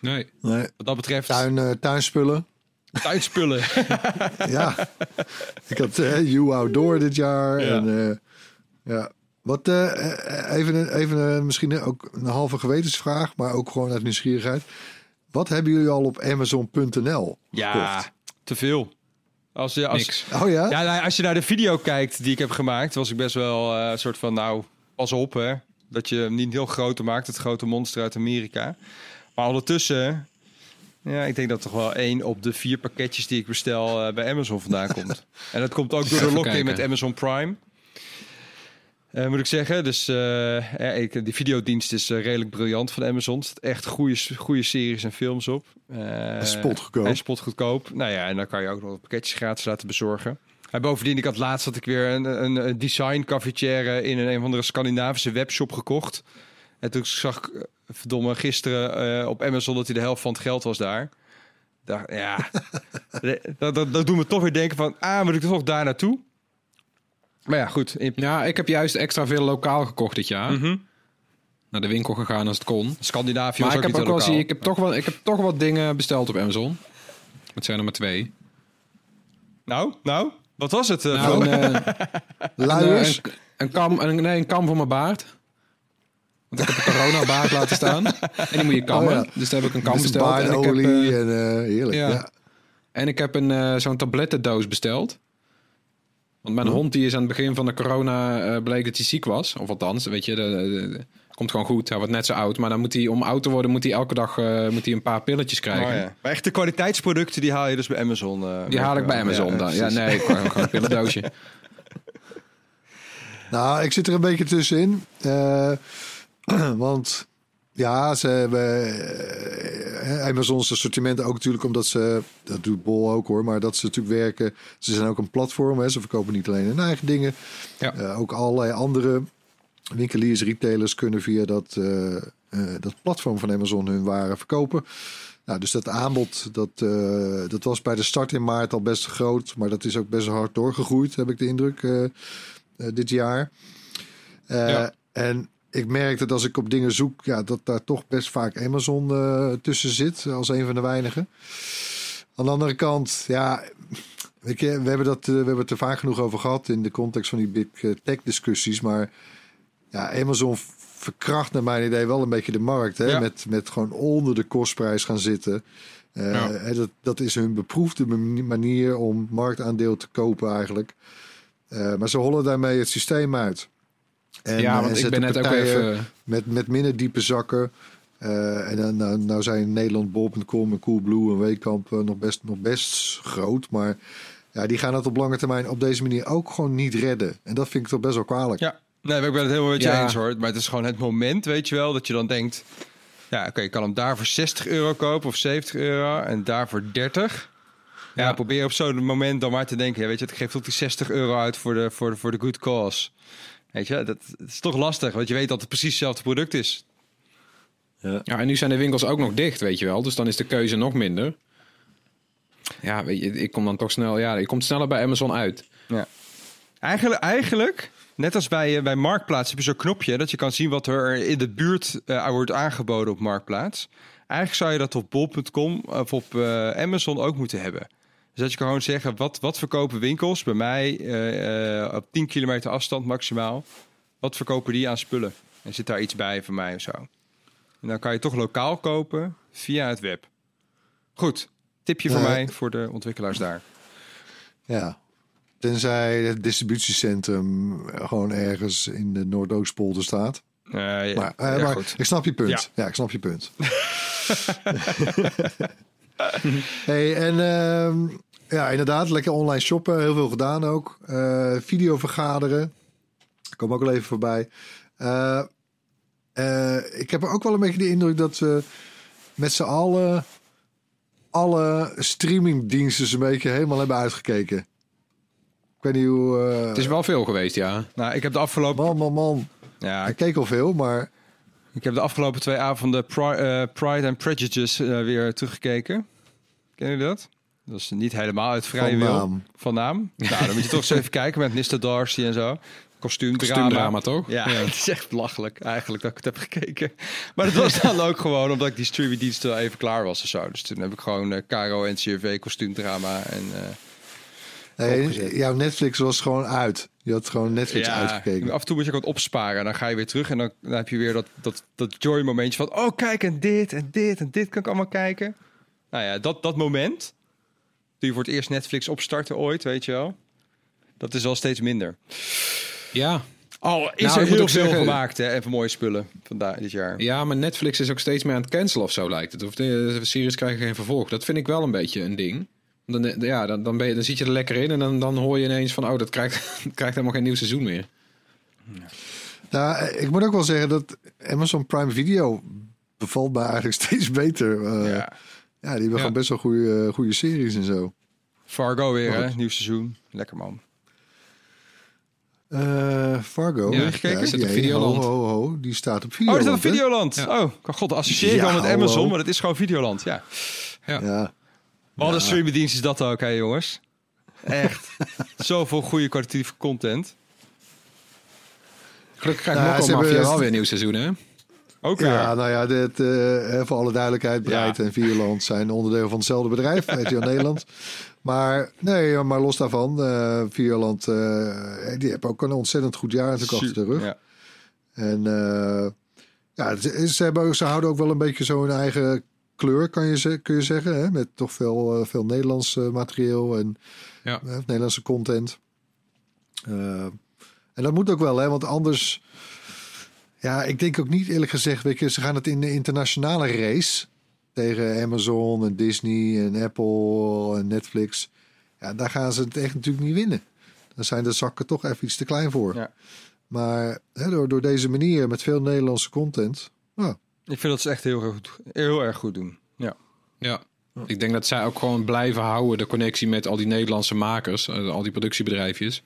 Nee. Nee. Wat dat betreft, Tuin, eh, tuinspullen. tuinspullen. [LAUGHS] ja. Ik had eh You Outdoor dit jaar. Ja. En, eh, ja. Wat, eh, even, even misschien ook een halve gewetensvraag, maar ook gewoon uit nieuwsgierigheid. Wat hebben jullie al op Amazon.nl ja, gekocht? te veel. Als je, als, Niks. Oh ja? Ja, nou, als je naar de video kijkt die ik heb gemaakt, was ik best wel eh, een soort van, nou, pas op hè. Dat je hem niet heel groter maakt, het grote monster uit Amerika. Maar ondertussen, ja, ik denk dat toch wel één op de vier pakketjes die ik bestel eh, bij Amazon vandaan komt. [LAUGHS] en dat komt ook door de lock-in met Amazon Prime. Eh, moet ik zeggen. Dus ja, ik, die videodienst is eh, redelijk briljant van Amazon. Er zitten echt goede, goede series en films op. En spotgoedkoop. En spotgoedkoop. Nou ja, en dan kan je ook nog pakketjes gratis laten bezorgen. En bovendien, ik had laatst had ik weer een, een, een design cafetière in een, een of andere Scandinavische webshop gekocht. En toen zag ik, verdomme, gisteren op Amazon dat hij de helft van het geld was daar. Dacht, ja, [LAUGHS] dat, dat, dat doet me toch weer denken van, ah, moet ik toch daar naartoe? Maar ja, goed. Ja, ik heb juist extra veel lokaal gekocht dit jaar. Mhm. Naar de winkel gegaan als het kon. Scandinavië Maar was ik ook heb ook wel lokaal. zie, ik heb toch wel, ik heb toch wat dingen besteld op Amazon. Het zijn er maar twee. Nou, nou, wat was het? eh, Nou, [LAUGHS] een, eh, Luiers? een, een kam, een, nee, een kam voor mijn baard. Want ik heb een corona baard [LAUGHS] laten staan. En die moet je kammen. Oh ja. Dus daar heb ik een kam besteld. En ik, heb, baardolie eh, en eh, heerlijk. Ja. ja. en ik heb een, eh, zo'n tablettendoos besteld. Want mijn hond die is aan het begin van de corona eh, bleek dat hij ziek was. Of althans, weet je, de, de- de- komt gewoon goed. Hij wordt net zo oud. Maar dan moet hij, om oud te worden, moet hij elke dag eh, moet hij een paar pilletjes krijgen. Oh, ja. Maar echt de kwaliteitsproducten die haal je dus bij Amazon. eh, Die haal ik bij Amazon Ja, dan. Ja, nee, gewoon, gewoon een pillendoosje. [LAUGHS] Nou, ik zit er een beetje tussenin. Eh, [CLEARS THROAT] want ja, ze hebben eh, Amazon's assortiment ook natuurlijk omdat ze, dat doet Bol ook hoor, maar dat ze natuurlijk werken. Ze zijn ook een platform, hè, ze verkopen niet alleen hun eigen dingen. Ja. Eh, ook allerlei andere winkeliers, retailers kunnen via dat, eh, eh, dat platform van Amazon hun waren verkopen. Nou, dus dat aanbod, dat, eh, dat was bij de start in maart al best groot. Maar dat is ook best hard doorgegroeid, heb ik de indruk, eh, eh, dit jaar. Eh, Ja. En ik merk dat als ik op dingen zoek, ja, dat daar toch best vaak Amazon eh, tussen zit, als een van de weinigen. Aan de andere kant, ja, weet je, we hebben, dat, eh, we hebben het er vaak genoeg over gehad in de context van die big eh, tech discussies. Maar ja, Amazon verkracht naar mijn idee wel een beetje de markt. Hè? Ja. Met, met gewoon onder de kostprijs gaan zitten. Ja. dat, dat is hun beproefde mani- manier om marktaandeel te kopen eigenlijk. Maar ze hollen daarmee het systeem uit. En, ja, eh, want ik zetten ben net ook even... met, met minder diepe zakken. Eh, en dan, nou, nou zijn Nederland, Bol.com en Coolblue en Weekamp eh, nog, best, nog best groot. Maar ja, die gaan het op lange termijn op deze manier ook gewoon niet redden. En dat vind ik toch best wel kwalijk. Ja, nee, ik ben het helemaal met je Ja. eens hoor. Maar het is gewoon het moment, weet je wel, dat je dan denkt... Ja, oké, ik kan hem daar voor 60 euro kopen of 70 euro en daar voor 30. Ja, Ja. probeer op zo'n moment dan maar te denken... Ja, weet je, ik geef ook die 60 euro uit voor de, voor de, voor de good cause. Weet je, dat, dat is toch lastig, want je weet dat het precies hetzelfde product is. Ja, en nu zijn de winkels ook nog dicht, weet je wel. Dus dan is de keuze nog minder. Ja, weet je, ik kom dan toch snel... Ja, ik kom sneller bij Amazon uit. Eigenlijk, eigenlijk net als bij, eh, bij Marktplaats heb je zo'n knopje... dat je kan zien wat er in de buurt eh, wordt aangeboden op Marktplaats. Eigenlijk zou je dat op bol.com of op eh, Amazon ook moeten hebben. Dus dat je kan gewoon zeggen, wat, wat verkopen winkels bij mij eh, eh, op 10 kilometer afstand maximaal? Wat verkopen die aan spullen? En zit daar iets bij voor mij of zo? En dan kan je toch lokaal kopen via het web. Goed, tipje voor mij, voor de ontwikkelaars daar. Ja. Tenzij het distributiecentrum gewoon ergens in de Noordoostpolder staat. Ja, Maar, eh, ja, maar goed. ik snap je punt. Ja, ik snap je punt. [LAUGHS] [LAUGHS] [LAUGHS] hey, en ehm, ja, inderdaad, lekker online shoppen. Heel veel gedaan ook. Eh video vergaderen. Kom ook wel even voorbij. Eh, eh, ik heb ook wel een beetje de indruk dat we met z'n allen alle streamingdiensten zo'n beetje helemaal hebben uitgekeken. Ik weet niet hoe... eh, Het is wel veel geweest, ja. Nou, ik heb de afgelopen... Man, man, man. Ja, Ik keek al veel, maar... Ik heb de afgelopen twee avonden Pri- eh, Pride and Prejudice weer teruggekeken. Kennen jullie dat? Dat is niet helemaal uit vrije Van wil. naam. Van naam. Nou, dan moet je toch eens [LAUGHS] even kijken met Mr. Darcy en zo. Kostuumdrama. Kostuumdrama, toch? Ja, het is echt belachelijk eigenlijk dat ik het heb gekeken. Maar dat was dan ook gewoon omdat ik die streamingdienst wel even klaar was of zo. Dus toen heb ik gewoon eh Caro en CRV kostuumdrama en... eh, jouw Netflix was gewoon uit. Je had gewoon Netflix uitgekeken. Af en toe moet je ook wat opsparen. En dan ga je weer terug en dan, dan heb je weer dat, dat, dat joy momentje van... Oh, kijk, en dit en dit en dit kan ik allemaal kijken. Nou ja, dat, dat moment... Toen je voor het eerst Netflix opstartte ooit, weet je wel... Dat is al steeds minder. Ja. Oh, is Nou, er heel ook veel zeggen- gemaakt, hè? En mooie spullen vandaag dit jaar. Ja, maar Netflix is ook steeds meer aan het cancelen of zo lijkt het. Of de, de series krijgen geen vervolg. Dat vind ik wel een beetje een ding. Dan, ja, dan, dan, ben je, dan zit je er lekker in en dan, dan hoor je ineens van... oh, dat krijgt, [LAUGHS] krijgt helemaal geen nieuw seizoen meer. Nou, ik moet ook wel zeggen dat Amazon Prime Video bevalt mij eigenlijk [LAUGHS] steeds beter. Eh, ja. Ja. die hebben gewoon best wel goede, goede series en zo. Fargo weer, hè? Nieuw seizoen. Lekker man. Eh, Fargo. Ja, heb je gekeken? Is het op die- Videoland? Ho, ho, ho, die staat op Oh, Videoland. is dat op hè? Videoland? Oh, god, de associeer ik Ja, dan met. Amazon, maar het is gewoon Videoland, ja. Ja. Wat een streamingdienst is dat ook, hè jongens? Echt. [LAUGHS] Zoveel goede kwalitatieve content. Gelukkig krijgt Nou, Mokko Mafia wel weer een nieuw seizoen, hè? Ook Ja, nou ja, dit, eh, voor alle duidelijkheid, Breit Ja. en Videoland zijn onderdeel van hetzelfde bedrijf, [LAUGHS] RTL Nederland. Maar nee, maar los daarvan, eh Videoland, eh, die hebben ook een ontzettend goed jaar natuurlijk achter de rug. Ja. En ja, ze, ze hebben, ook- ze houden ook wel een beetje zo hun eigen kleur, kan je, kun je zeggen. Hè? Met toch veel, veel Nederlands materieel en Ja. Nederlandse content. En dat moet ook wel, hè? want anders... Ja, ik denk ook niet eerlijk gezegd, weet je, ze gaan het in de internationale race tegen Amazon en Disney en Apple en Netflix. Ja, daar gaan ze het echt natuurlijk niet winnen. Dan zijn de zakken toch even iets te klein voor. Ja. Maar hè, door, door deze manier met veel Nederlandse content. Nou, Ik vind dat ze echt heel erg goed, heel erg goed doen. Ja. Ja. Ik denk dat zij ook gewoon blijven houden, de connectie met al die Nederlandse makers, eh, al die productiebedrijfjes.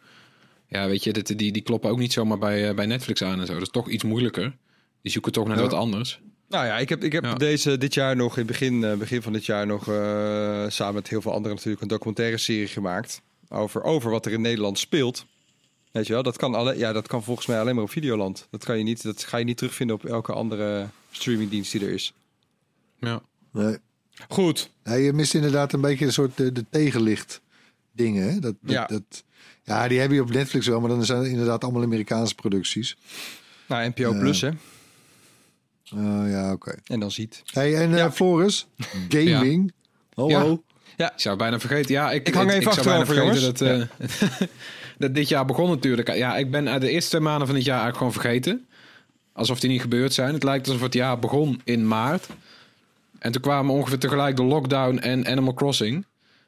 Ja, weet je, dit, die, die kloppen ook niet zomaar bij, eh, bij Netflix aan en zo. Dat is toch iets moeilijker. Die zoeken toch naar Ja. wat anders. Nou ja, ik heb, ik heb Ja. deze, dit jaar nog, in het begin, eh, begin van dit jaar nog, eh, samen met heel veel anderen natuurlijk, een documentaire serie gemaakt. Over, over wat er in Nederland speelt. Weet je wel, dat kan, alle, ja, dat kan volgens mij alleen maar op Videoland. Dat, kan je niet, dat ga je niet terugvinden op elke andere streamingdienst die er is. Ja. nee. Goed. Ja, je mist inderdaad een beetje een soort de, de tegenlicht dingen. Hè? Dat, dat, Ja. dat, ja, die heb je op Netflix wel, maar dan zijn het inderdaad allemaal Amerikaanse producties. Nou, NPO Ja. Plus, hè. Oh ja, oké. En dan ziet. Hey, en eh, Ja. Floris, [LAUGHS] gaming. Hallo. Ik zou bijna vergeten. Ja, ik, Ik hang even zou bijna achterover, vergeten Dat, eh, [LAUGHS] dat dit jaar begon natuurlijk. Ja, ik ben uit de eerste twee maanden van dit jaar eigenlijk gewoon vergeten. Alsof die niet gebeurd zijn. Het lijkt alsof het jaar begon in maart. En toen kwamen ongeveer tegelijk de lockdown en Animal Crossing.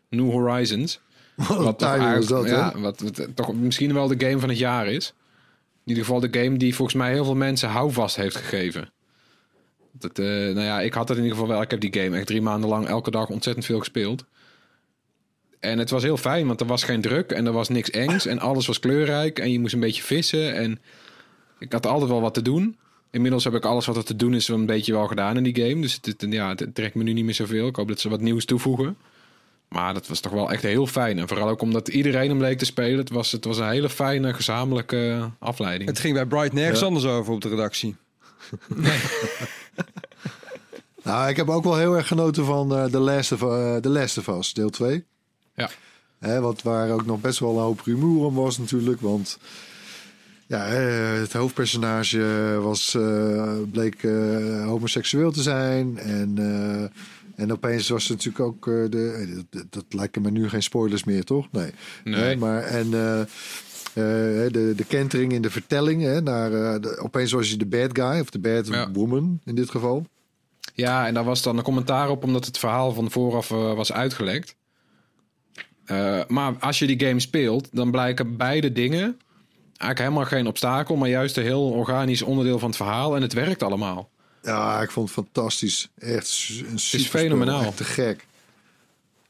New Horizons. Wat toch eigenlijk- dat, ja, wat, wat toch misschien wel de game van het jaar is. In ieder geval de game die volgens mij heel veel mensen houvast heeft gegeven. Dat, eh, nou ja, ik had het in ieder geval wel. Ik heb die game echt drie maanden lang elke dag ontzettend veel gespeeld. En het was heel fijn, want er was geen druk en er was niks engs. En alles was kleurrijk en je moest een beetje vissen. En ik had altijd wel wat te doen. Inmiddels heb ik alles wat er te doen is een beetje wel gedaan in die game. Dus het, het- ja, het trekt me nu niet meer zoveel. Ik hoop dat ze wat nieuws toevoegen. Maar dat was toch wel echt heel fijn. En vooral ook omdat iedereen hem leek te spelen. Het was, het was een hele fijne gezamenlijke afleiding. Het ging bij Bright nergens Ja. anders over op de redactie. [LAUGHS] Nou, ik heb ook wel heel erg genoten van eh The, Last of, eh, The Last of Us, deel 2. Ja. Hè, wat waar ook nog best wel een hoop rumoer om was natuurlijk. Want ja, eh, het hoofdpersonage was, eh, bleek eh, homoseksueel te zijn. En, eh, en opeens was het natuurlijk ook... eh, de, eh, dat, dat lijken me nu geen spoilers meer, toch? Nee. Nee. Maar en... eh, de, de kentering in de vertelling. Hè, naar, de- opeens was je de bad guy, of de bad Ja. woman in dit geval. Ja, en daar was dan een commentaar op omdat het verhaal van vooraf was uitgelekt. Maar als je die game speelt, dan blijken beide dingen eigenlijk helemaal geen obstakel, maar juist een heel organisch onderdeel van het verhaal. En het werkt allemaal. Ja, ik vond het fantastisch. Echt een superspel. fenomenaal. Echt te gek.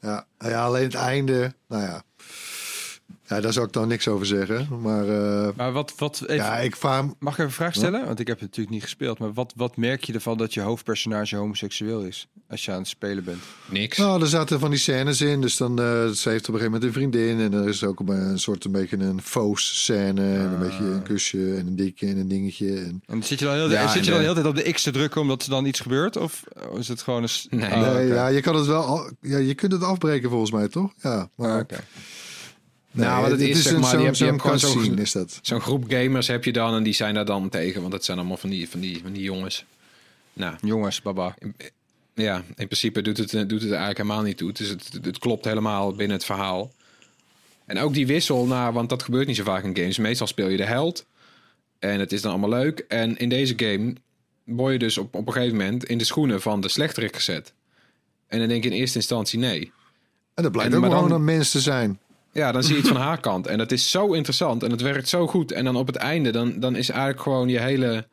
Ja, nou ja, alleen het einde. Nou ja. Ja, daar zou ik dan niks over zeggen. Maar eh, Maar wat, wat even, ja, ik vaar... mag ik even een vraag stellen? Want ik heb het natuurlijk niet gespeeld. Maar wat, wat merk je ervan dat je hoofdpersonage homoseksueel is? Als je aan het spelen bent. Niks. Nou, er zaten van die scènes in. Dus dan, eh ze heeft op een gegeven moment een vriendin. En er is ook een, een soort een beetje een foos scène. En een beetje een kusje en een dikje en een dingetje. En... En zit je dan, heel, Ja, zit je dan de de- hele tijd op de X te drukken omdat er dan iets gebeurt? Of is het gewoon een... Nee. Oh, nee, oké. ja, je kan het wel... al- Ja, je kunt het afbreken volgens mij, toch? Ja, maar... Ah, oké. Nee, Nou, wat het is, zeg maar, die zo'n heb- die zo'n heb gewoon zo'n- is dat. Zo'n groep gamers heb je dan en die zijn daar dan tegen, want het zijn allemaal van die, van die, van die jongens. Nou, Jongens, baba. ja, in principe doet het, doet het eigenlijk helemaal niet toe. Dus het, het klopt helemaal binnen het verhaal. En ook die wissel naar, want dat gebeurt niet zo vaak in games. Meestal speel je de held en het is dan allemaal leuk. En in deze game word je dus op, op een gegeven moment in de schoenen van de slechterik gezet. En dan denk je in eerste instantie nee. En dat blijkt En- ook gewoon dan- een mens te zijn. Ja, dan zie je iets van [LAUGHS] haar kant. En dat is zo interessant en het werkt zo goed. En dan op het einde, dan, dan is eigenlijk gewoon je hele...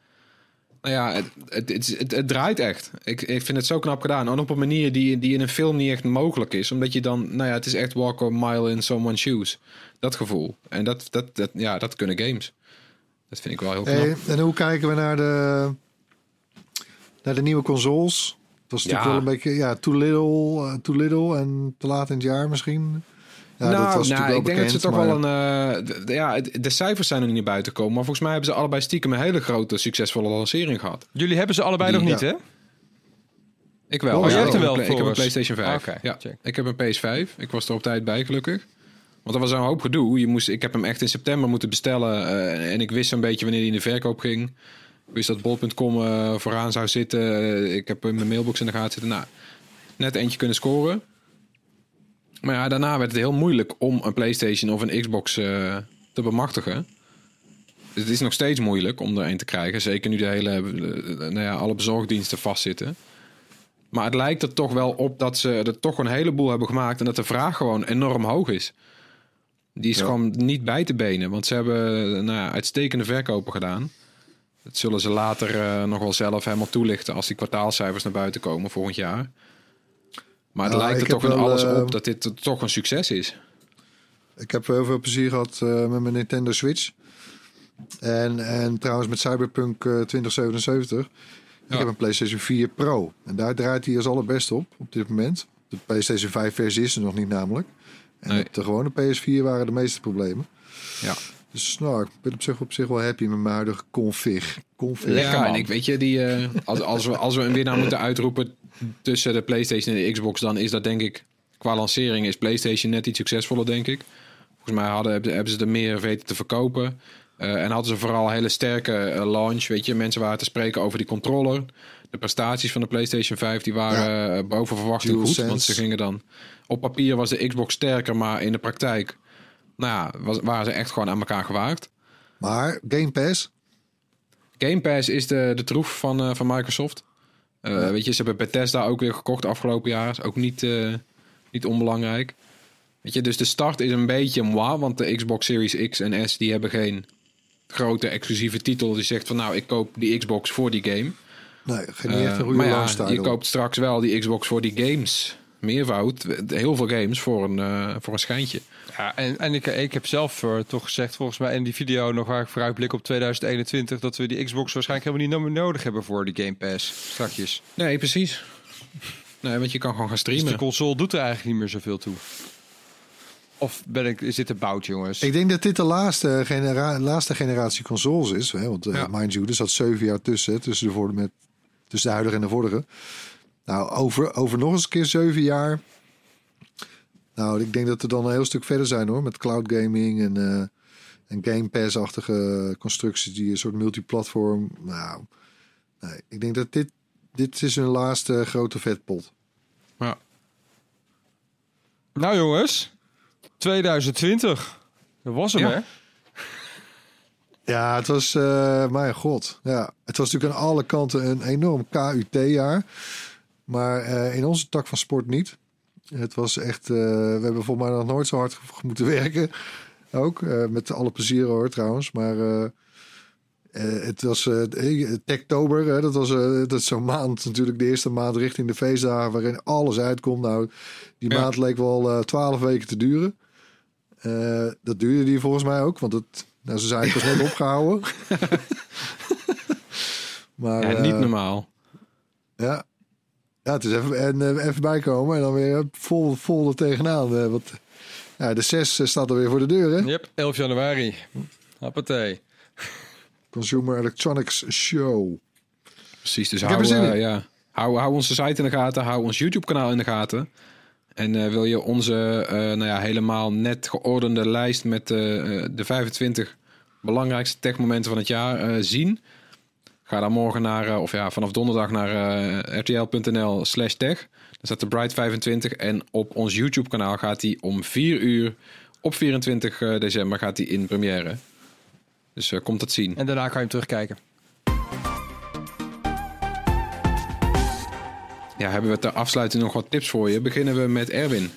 Nou ja, het, het, het, het, het draait echt. Ik, ik vind het zo knap gedaan. En op een manier die, die in een film niet echt mogelijk is. Omdat je dan... Nou ja, het is echt walk a mile in someone's shoes. Dat gevoel. En dat, dat, dat, ja, dat kunnen games. Dat vind ik wel heel knap. Hey, en hoe kijken we naar de, naar de nieuwe consoles? Het was natuurlijk Ja. wel een beetje ja, too, little, eh, too little en te laat in het jaar misschien. Ja, nou, dat was nou, ik denk dat ze toch maar- wel een... eh, ja, de cijfers zijn er niet naar buiten gekomen. Maar volgens mij hebben ze allebei stiekem een hele grote, succesvolle lancering gehad. Jullie hebben ze allebei Die- nog niet, ja. hè? Ik wel. Oh, ja, jij hebt ik hem heb wel, Ik heb een. PlayStation 5. Oké, ja. check. Ik heb een PS5. Ik was er op tijd bij, gelukkig. Want er was een hoop gedoe. Je moest, ik heb hem echt in september moeten bestellen. eh, en ik wist zo'n beetje wanneer hij in de verkoop ging. Ik wist dat bol.com eh, vooraan zou zitten. Ik heb in mijn mailbox in de gaten zitten. Nou, net eentje kunnen scoren. Maar ja, daarna werd het heel moeilijk om een PlayStation of een Xbox eh, te bemachtigen. Dus het is nog steeds moeilijk om er een te krijgen. Zeker nu de hele, eh, nou ja, alle bezorgdiensten vastzitten. Maar het lijkt er toch wel op dat ze er toch een heleboel hebben gemaakt. En dat de vraag gewoon enorm hoog is. Die is Ja. gewoon niet bij te benen. Want ze hebben nou ja, uitstekende verkopen gedaan. Dat zullen ze later eh, nog wel zelf helemaal toelichten. als die kwartaalcijfers naar buiten komen volgend jaar. Maar het Nou, lijkt er ik toch wel, alles eh, op dat dit toch een succes is. Ik heb heel veel plezier gehad eh, met mijn Nintendo Switch. En, en trouwens met Cyberpunk eh, 2077. Ik Ja. heb een PlayStation 4 Pro. En daar draait hij als allerbest op, op dit moment. De PlayStation 5 versie is er nog niet namelijk. En Nee. de gewone PS4 waren de meeste problemen. Ja. Dus nou, ik ben op zich, op zich wel happy met mijn huidige config. config. Lekker, ja, man. en ik weet je, die, eh, als, als, we, als we een winnaar moeten uitroepen tussen de PlayStation en de Xbox, dan is dat denk ik qua lancering is PlayStation net iets succesvoller, denk ik. Volgens mij hadden, hebben ze er meer weten te verkopen. Eh, en hadden ze vooral een hele sterke eh, launch. Weet je, mensen waren te spreken over die controller. De prestaties van de PlayStation 5 die waren eh, boven verwachting goed. Want ze gingen dan. Op papier was de Xbox sterker, maar in de praktijk. Nou ja, was, waren ze echt gewoon aan elkaar gewaagd. Maar Game Pass, Game Pass is de, de troef van, van Microsoft. Eh, Weet je, ze hebben Bethesda ook weer gekocht afgelopen jaar. Is ook niet, eh, niet onbelangrijk. Weet je, dus de start is een beetje moi, want de Xbox Series X en S die hebben geen grote exclusieve titel die zegt van nou, ik koop die Xbox voor die game. Nee, geen niet echt een goede maar ja, je koopt straks wel die Xbox voor die games. Meervoud, heel veel games voor een, voor een schijntje. Ja, en, en ik, ik heb zelf eh, toch gezegd, volgens mij in die video nog waar ik vooruitblik op 2021, dat we die Xbox waarschijnlijk helemaal niet no- nodig hebben voor die Game Pass. Strakjes. Nee, precies. Nee, want je kan gewoon gaan Dus streamen. de console doet er eigenlijk niet meer zoveel toe. Of ben ik, is dit een bout, jongens? Ik denk dat dit de laatste, genera laatste generatie consoles is. Hè? Want eh, Ja. mind you, er zat zeven jaar tussen. Tussen de, met, tussen de huidige en de vorige. Nou, over, over nog eens een keer zeven jaar. Nou, ik denk dat we dan een heel stuk verder zijn hoor. Met cloud gaming en, eh, en Game Pass-achtige constructies. Die een soort multiplatform. Nou, nee, ik denk dat dit, dit is hun laatste grote vetpot. Ja. Nou jongens, 2020. Dat was hem Ja. hè? [LAUGHS] Ja, het was, eh mijn god. Ja, het was natuurlijk aan alle kanten een enorm KUT-jaar. Maar eh, in onze tak van sport niet. Het was echt, eh, we hebben volgens mij nog nooit zo hard moeten [LAUGHS] werken. Ook, eh, met alle plezier hoor trouwens. Maar eh, het was Techtober, hè, dat was dat is zo'n maand natuurlijk de eerste maand richting de feestdagen waarin alles uitkomt. Nou, die Ja. maand leek wel twaalf weken te duren. Dat duurde die volgens mij ook, want het, nou, ze zijn pas net [LAUGHS] opgehouden. [LAUGHS] maar, Ja, niet normaal. ja. Ja, het is even, en, eh, even bijkomen en dan weer vol, vol er tegenaan. eh, want ja, de 6 staat er weer voor de deur, hè? Yep, 11 januari. Hoppatee. Consumer Electronics Show. Precies, dus hou, eh, ja, hou, hou onze site in de gaten, hou ons YouTube-kanaal in de gaten. En eh, wil je onze eh, nou ja, helemaal net geordende lijst met eh, eh, de 25 belangrijkste techmomenten van het jaar eh, zien? Ga dan morgen naar, eh, of ja, vanaf donderdag naar eh, rtl.nl slash tech. Daar staat de Bright 25 en op ons YouTube-kanaal gaat hij om 4 uur op 24 eh, december gaat hij in première. Dus eh, komt het zien. En daarna kan je hem terugkijken. Ja, hebben we ter afsluiting nog wat tips voor je. Beginnen we met Erwin.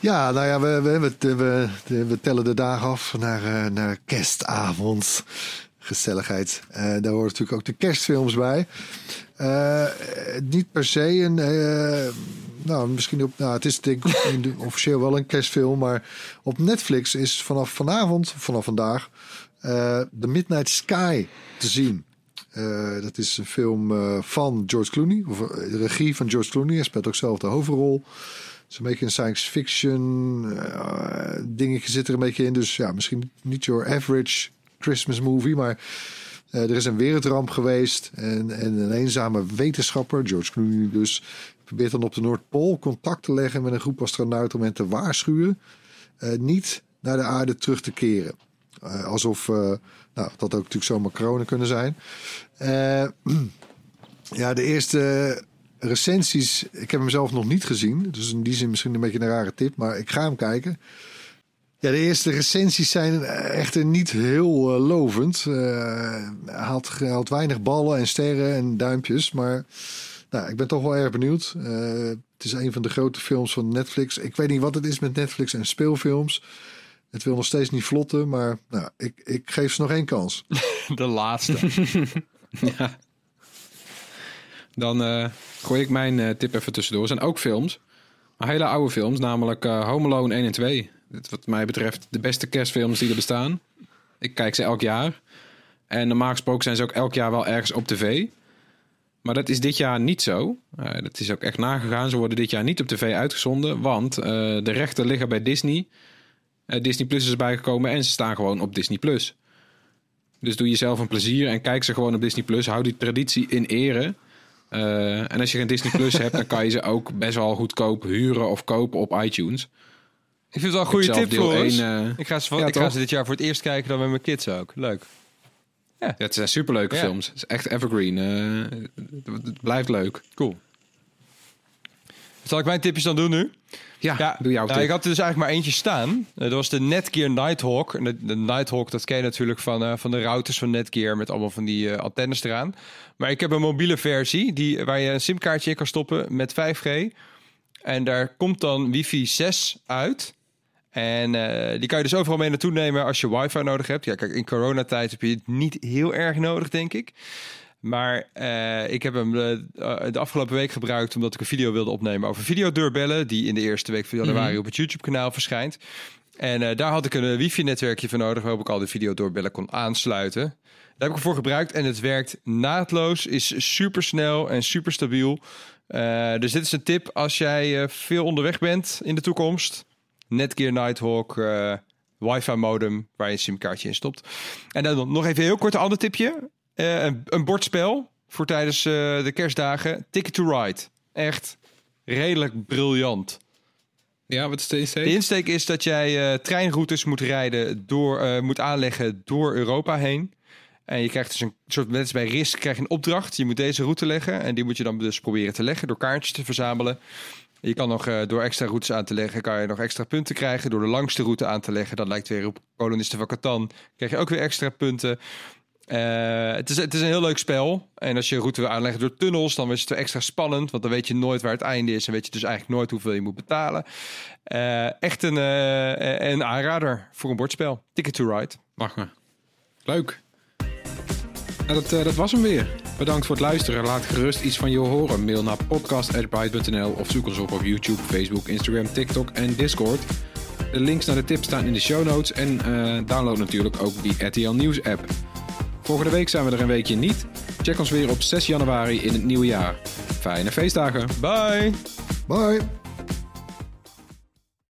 Ja, nou ja, we, we, we, we, tellen de dagen af naar, eh, naar kerstavond. Gezelligheid. Eh, daar horen natuurlijk ook de kerstfilms bij. Eh, niet per se een. eh, nou, misschien op. Nou, het is denk ik [LAUGHS] officieel wel een kerstfilm. Maar op Netflix is vanaf vanavond, vanaf vandaag. The Midnight Sky te zien. Dat is een film van George Clooney. Of de regie van George Clooney. Hij speelt ook zelf de hoofdrol. Het is een beetje een science fiction dingetje zit er een beetje in. Dus ja, misschien niet your average Christmas movie. Maar eh, er is een wereldramp geweest. En, en een eenzame wetenschapper, George Clooney dus... probeert dan op de Noordpool contact te leggen met een groep astronauten... om hen te waarschuwen eh, niet naar de aarde terug te keren. Eh, alsof, nou, dat ook natuurlijk zomaar corona kunnen zijn. [CLEARS THROAT] Ja, de eerste recensies, ik heb hem zelf nog niet gezien. Dus in die zin misschien een beetje een rare tip, maar ik ga hem kijken. Ja, de eerste recensies zijn echter niet heel eh, lovend. Eh, hij haalt, hij haalt weinig ballen en sterren en duimpjes, maar nou, ik ben toch wel erg benieuwd. Eh, het is een van de grote films van Netflix. Ik weet niet wat het is met Netflix en speelfilms. Het wil nog steeds niet vlotten, maar nou, ik, ik geef ze nog één kans. [LAUGHS] De laatste. [LAUGHS] ja. Dan eh, gooi ik mijn eh, tip even tussendoor. Er zijn ook films. Maar hele oude films, namelijk eh, Home Alone 1 en 2. Wat mij betreft de beste kerstfilms die er bestaan. Ik kijk ze elk jaar. En normaal gesproken zijn ze ook elk jaar wel ergens op tv. Maar dat is dit jaar niet zo. Eh, dat is ook echt nagegaan. Ze worden dit jaar niet op tv uitgezonden. Want eh, de rechten liggen bij Disney. Eh, Disney Plus is erbij gekomen en ze staan gewoon op Disney Plus. Dus doe jezelf een plezier en kijk ze gewoon op Disney Plus. Hou die traditie in ere. En als je geen Disney Plus hebt, dan kan je ze ook best wel goedkoop huren of kopen op iTunes. Ik vind het wel een goede tip voor ons. eh, ik ga, ze, ja, ik ga ze dit jaar voor het eerst kijken dan met mijn kids ook. Leuk. Ja, het zijn superleuke films. Het is echt evergreen. Eh, het, het blijft leuk. Cool. Zal ik mijn tipjes dan doen nu? Ja, Ja, doe jouw nou, tip. ik had er dus eigenlijk maar eentje staan. Eh, dat was de Netgear Nighthawk. De, de Nighthawk, dat ken je natuurlijk van, van de routers van Netgear... met allemaal van die antennes eraan. Maar ik heb een mobiele versie die, waar je een simkaartje in kan stoppen met 5G. En daar komt dan wifi 6 uit... En eh, die kan je dus overal mee naartoe nemen als je wifi nodig hebt. Ja, kijk, in coronatijd heb je het niet heel erg nodig, denk ik. Maar eh, ik heb hem de, eh, de afgelopen week gebruikt omdat ik een video wilde opnemen over videodeurbellen. Die in de eerste week van januari Mhm. op het YouTube-kanaal verschijnt. En daar had ik een wifi-netwerkje voor nodig waarop ik al de videodeurbellen kon aansluiten. Daar heb ik ervoor gebruikt en het werkt naadloos, is super snel en super stabiel. Dus dit is een tip als jij veel onderweg bent in de toekomst. Netgear Nighthawk, eh wifi modem waar je een simkaartje in stopt. En dan nog even een heel kort een ander tipje. Eh, een, een bordspel voor tijdens eh, de kerstdagen. Ticket to Ride. Echt redelijk briljant. Ja, wat is de insteek? De insteek is dat jij treinroutes moet rijden door, moet aanleggen door Europa heen. En je krijgt dus een soort, net als bij RISC, krijg je een opdracht. Je moet deze route leggen. En die moet je dan dus proberen te leggen door kaartjes te verzamelen. Je kan nog eh, door extra routes aan te leggen, kan je nog extra punten krijgen. Door de langste route aan te leggen, dat lijkt weer op kolonisten van Catan. Krijg je ook weer extra punten. Eh, het, is, het is een heel leuk spel. En als je route wil aanleggen door tunnels, dan is het extra spannend. Want dan weet je nooit waar het einde is. En weet je dus eigenlijk nooit hoeveel je moet betalen. Eh, echt een, een aanrader voor een bordspel. Ticket to Ride. Mag maar. Leuk. Nou, dat, eh, dat was hem weer. Bedankt voor het luisteren. Laat gerust iets van je horen. Mail naar podcast.bright.nl of zoek ons op op YouTube, Facebook, Instagram, TikTok en Discord. De links naar de tips staan in de show notes. En eh, download natuurlijk ook die RTL Nieuws app. Volgende week zijn we er een weekje niet. Check ons weer op 6 januari in het nieuwe jaar. Fijne feestdagen. Bye! Bye.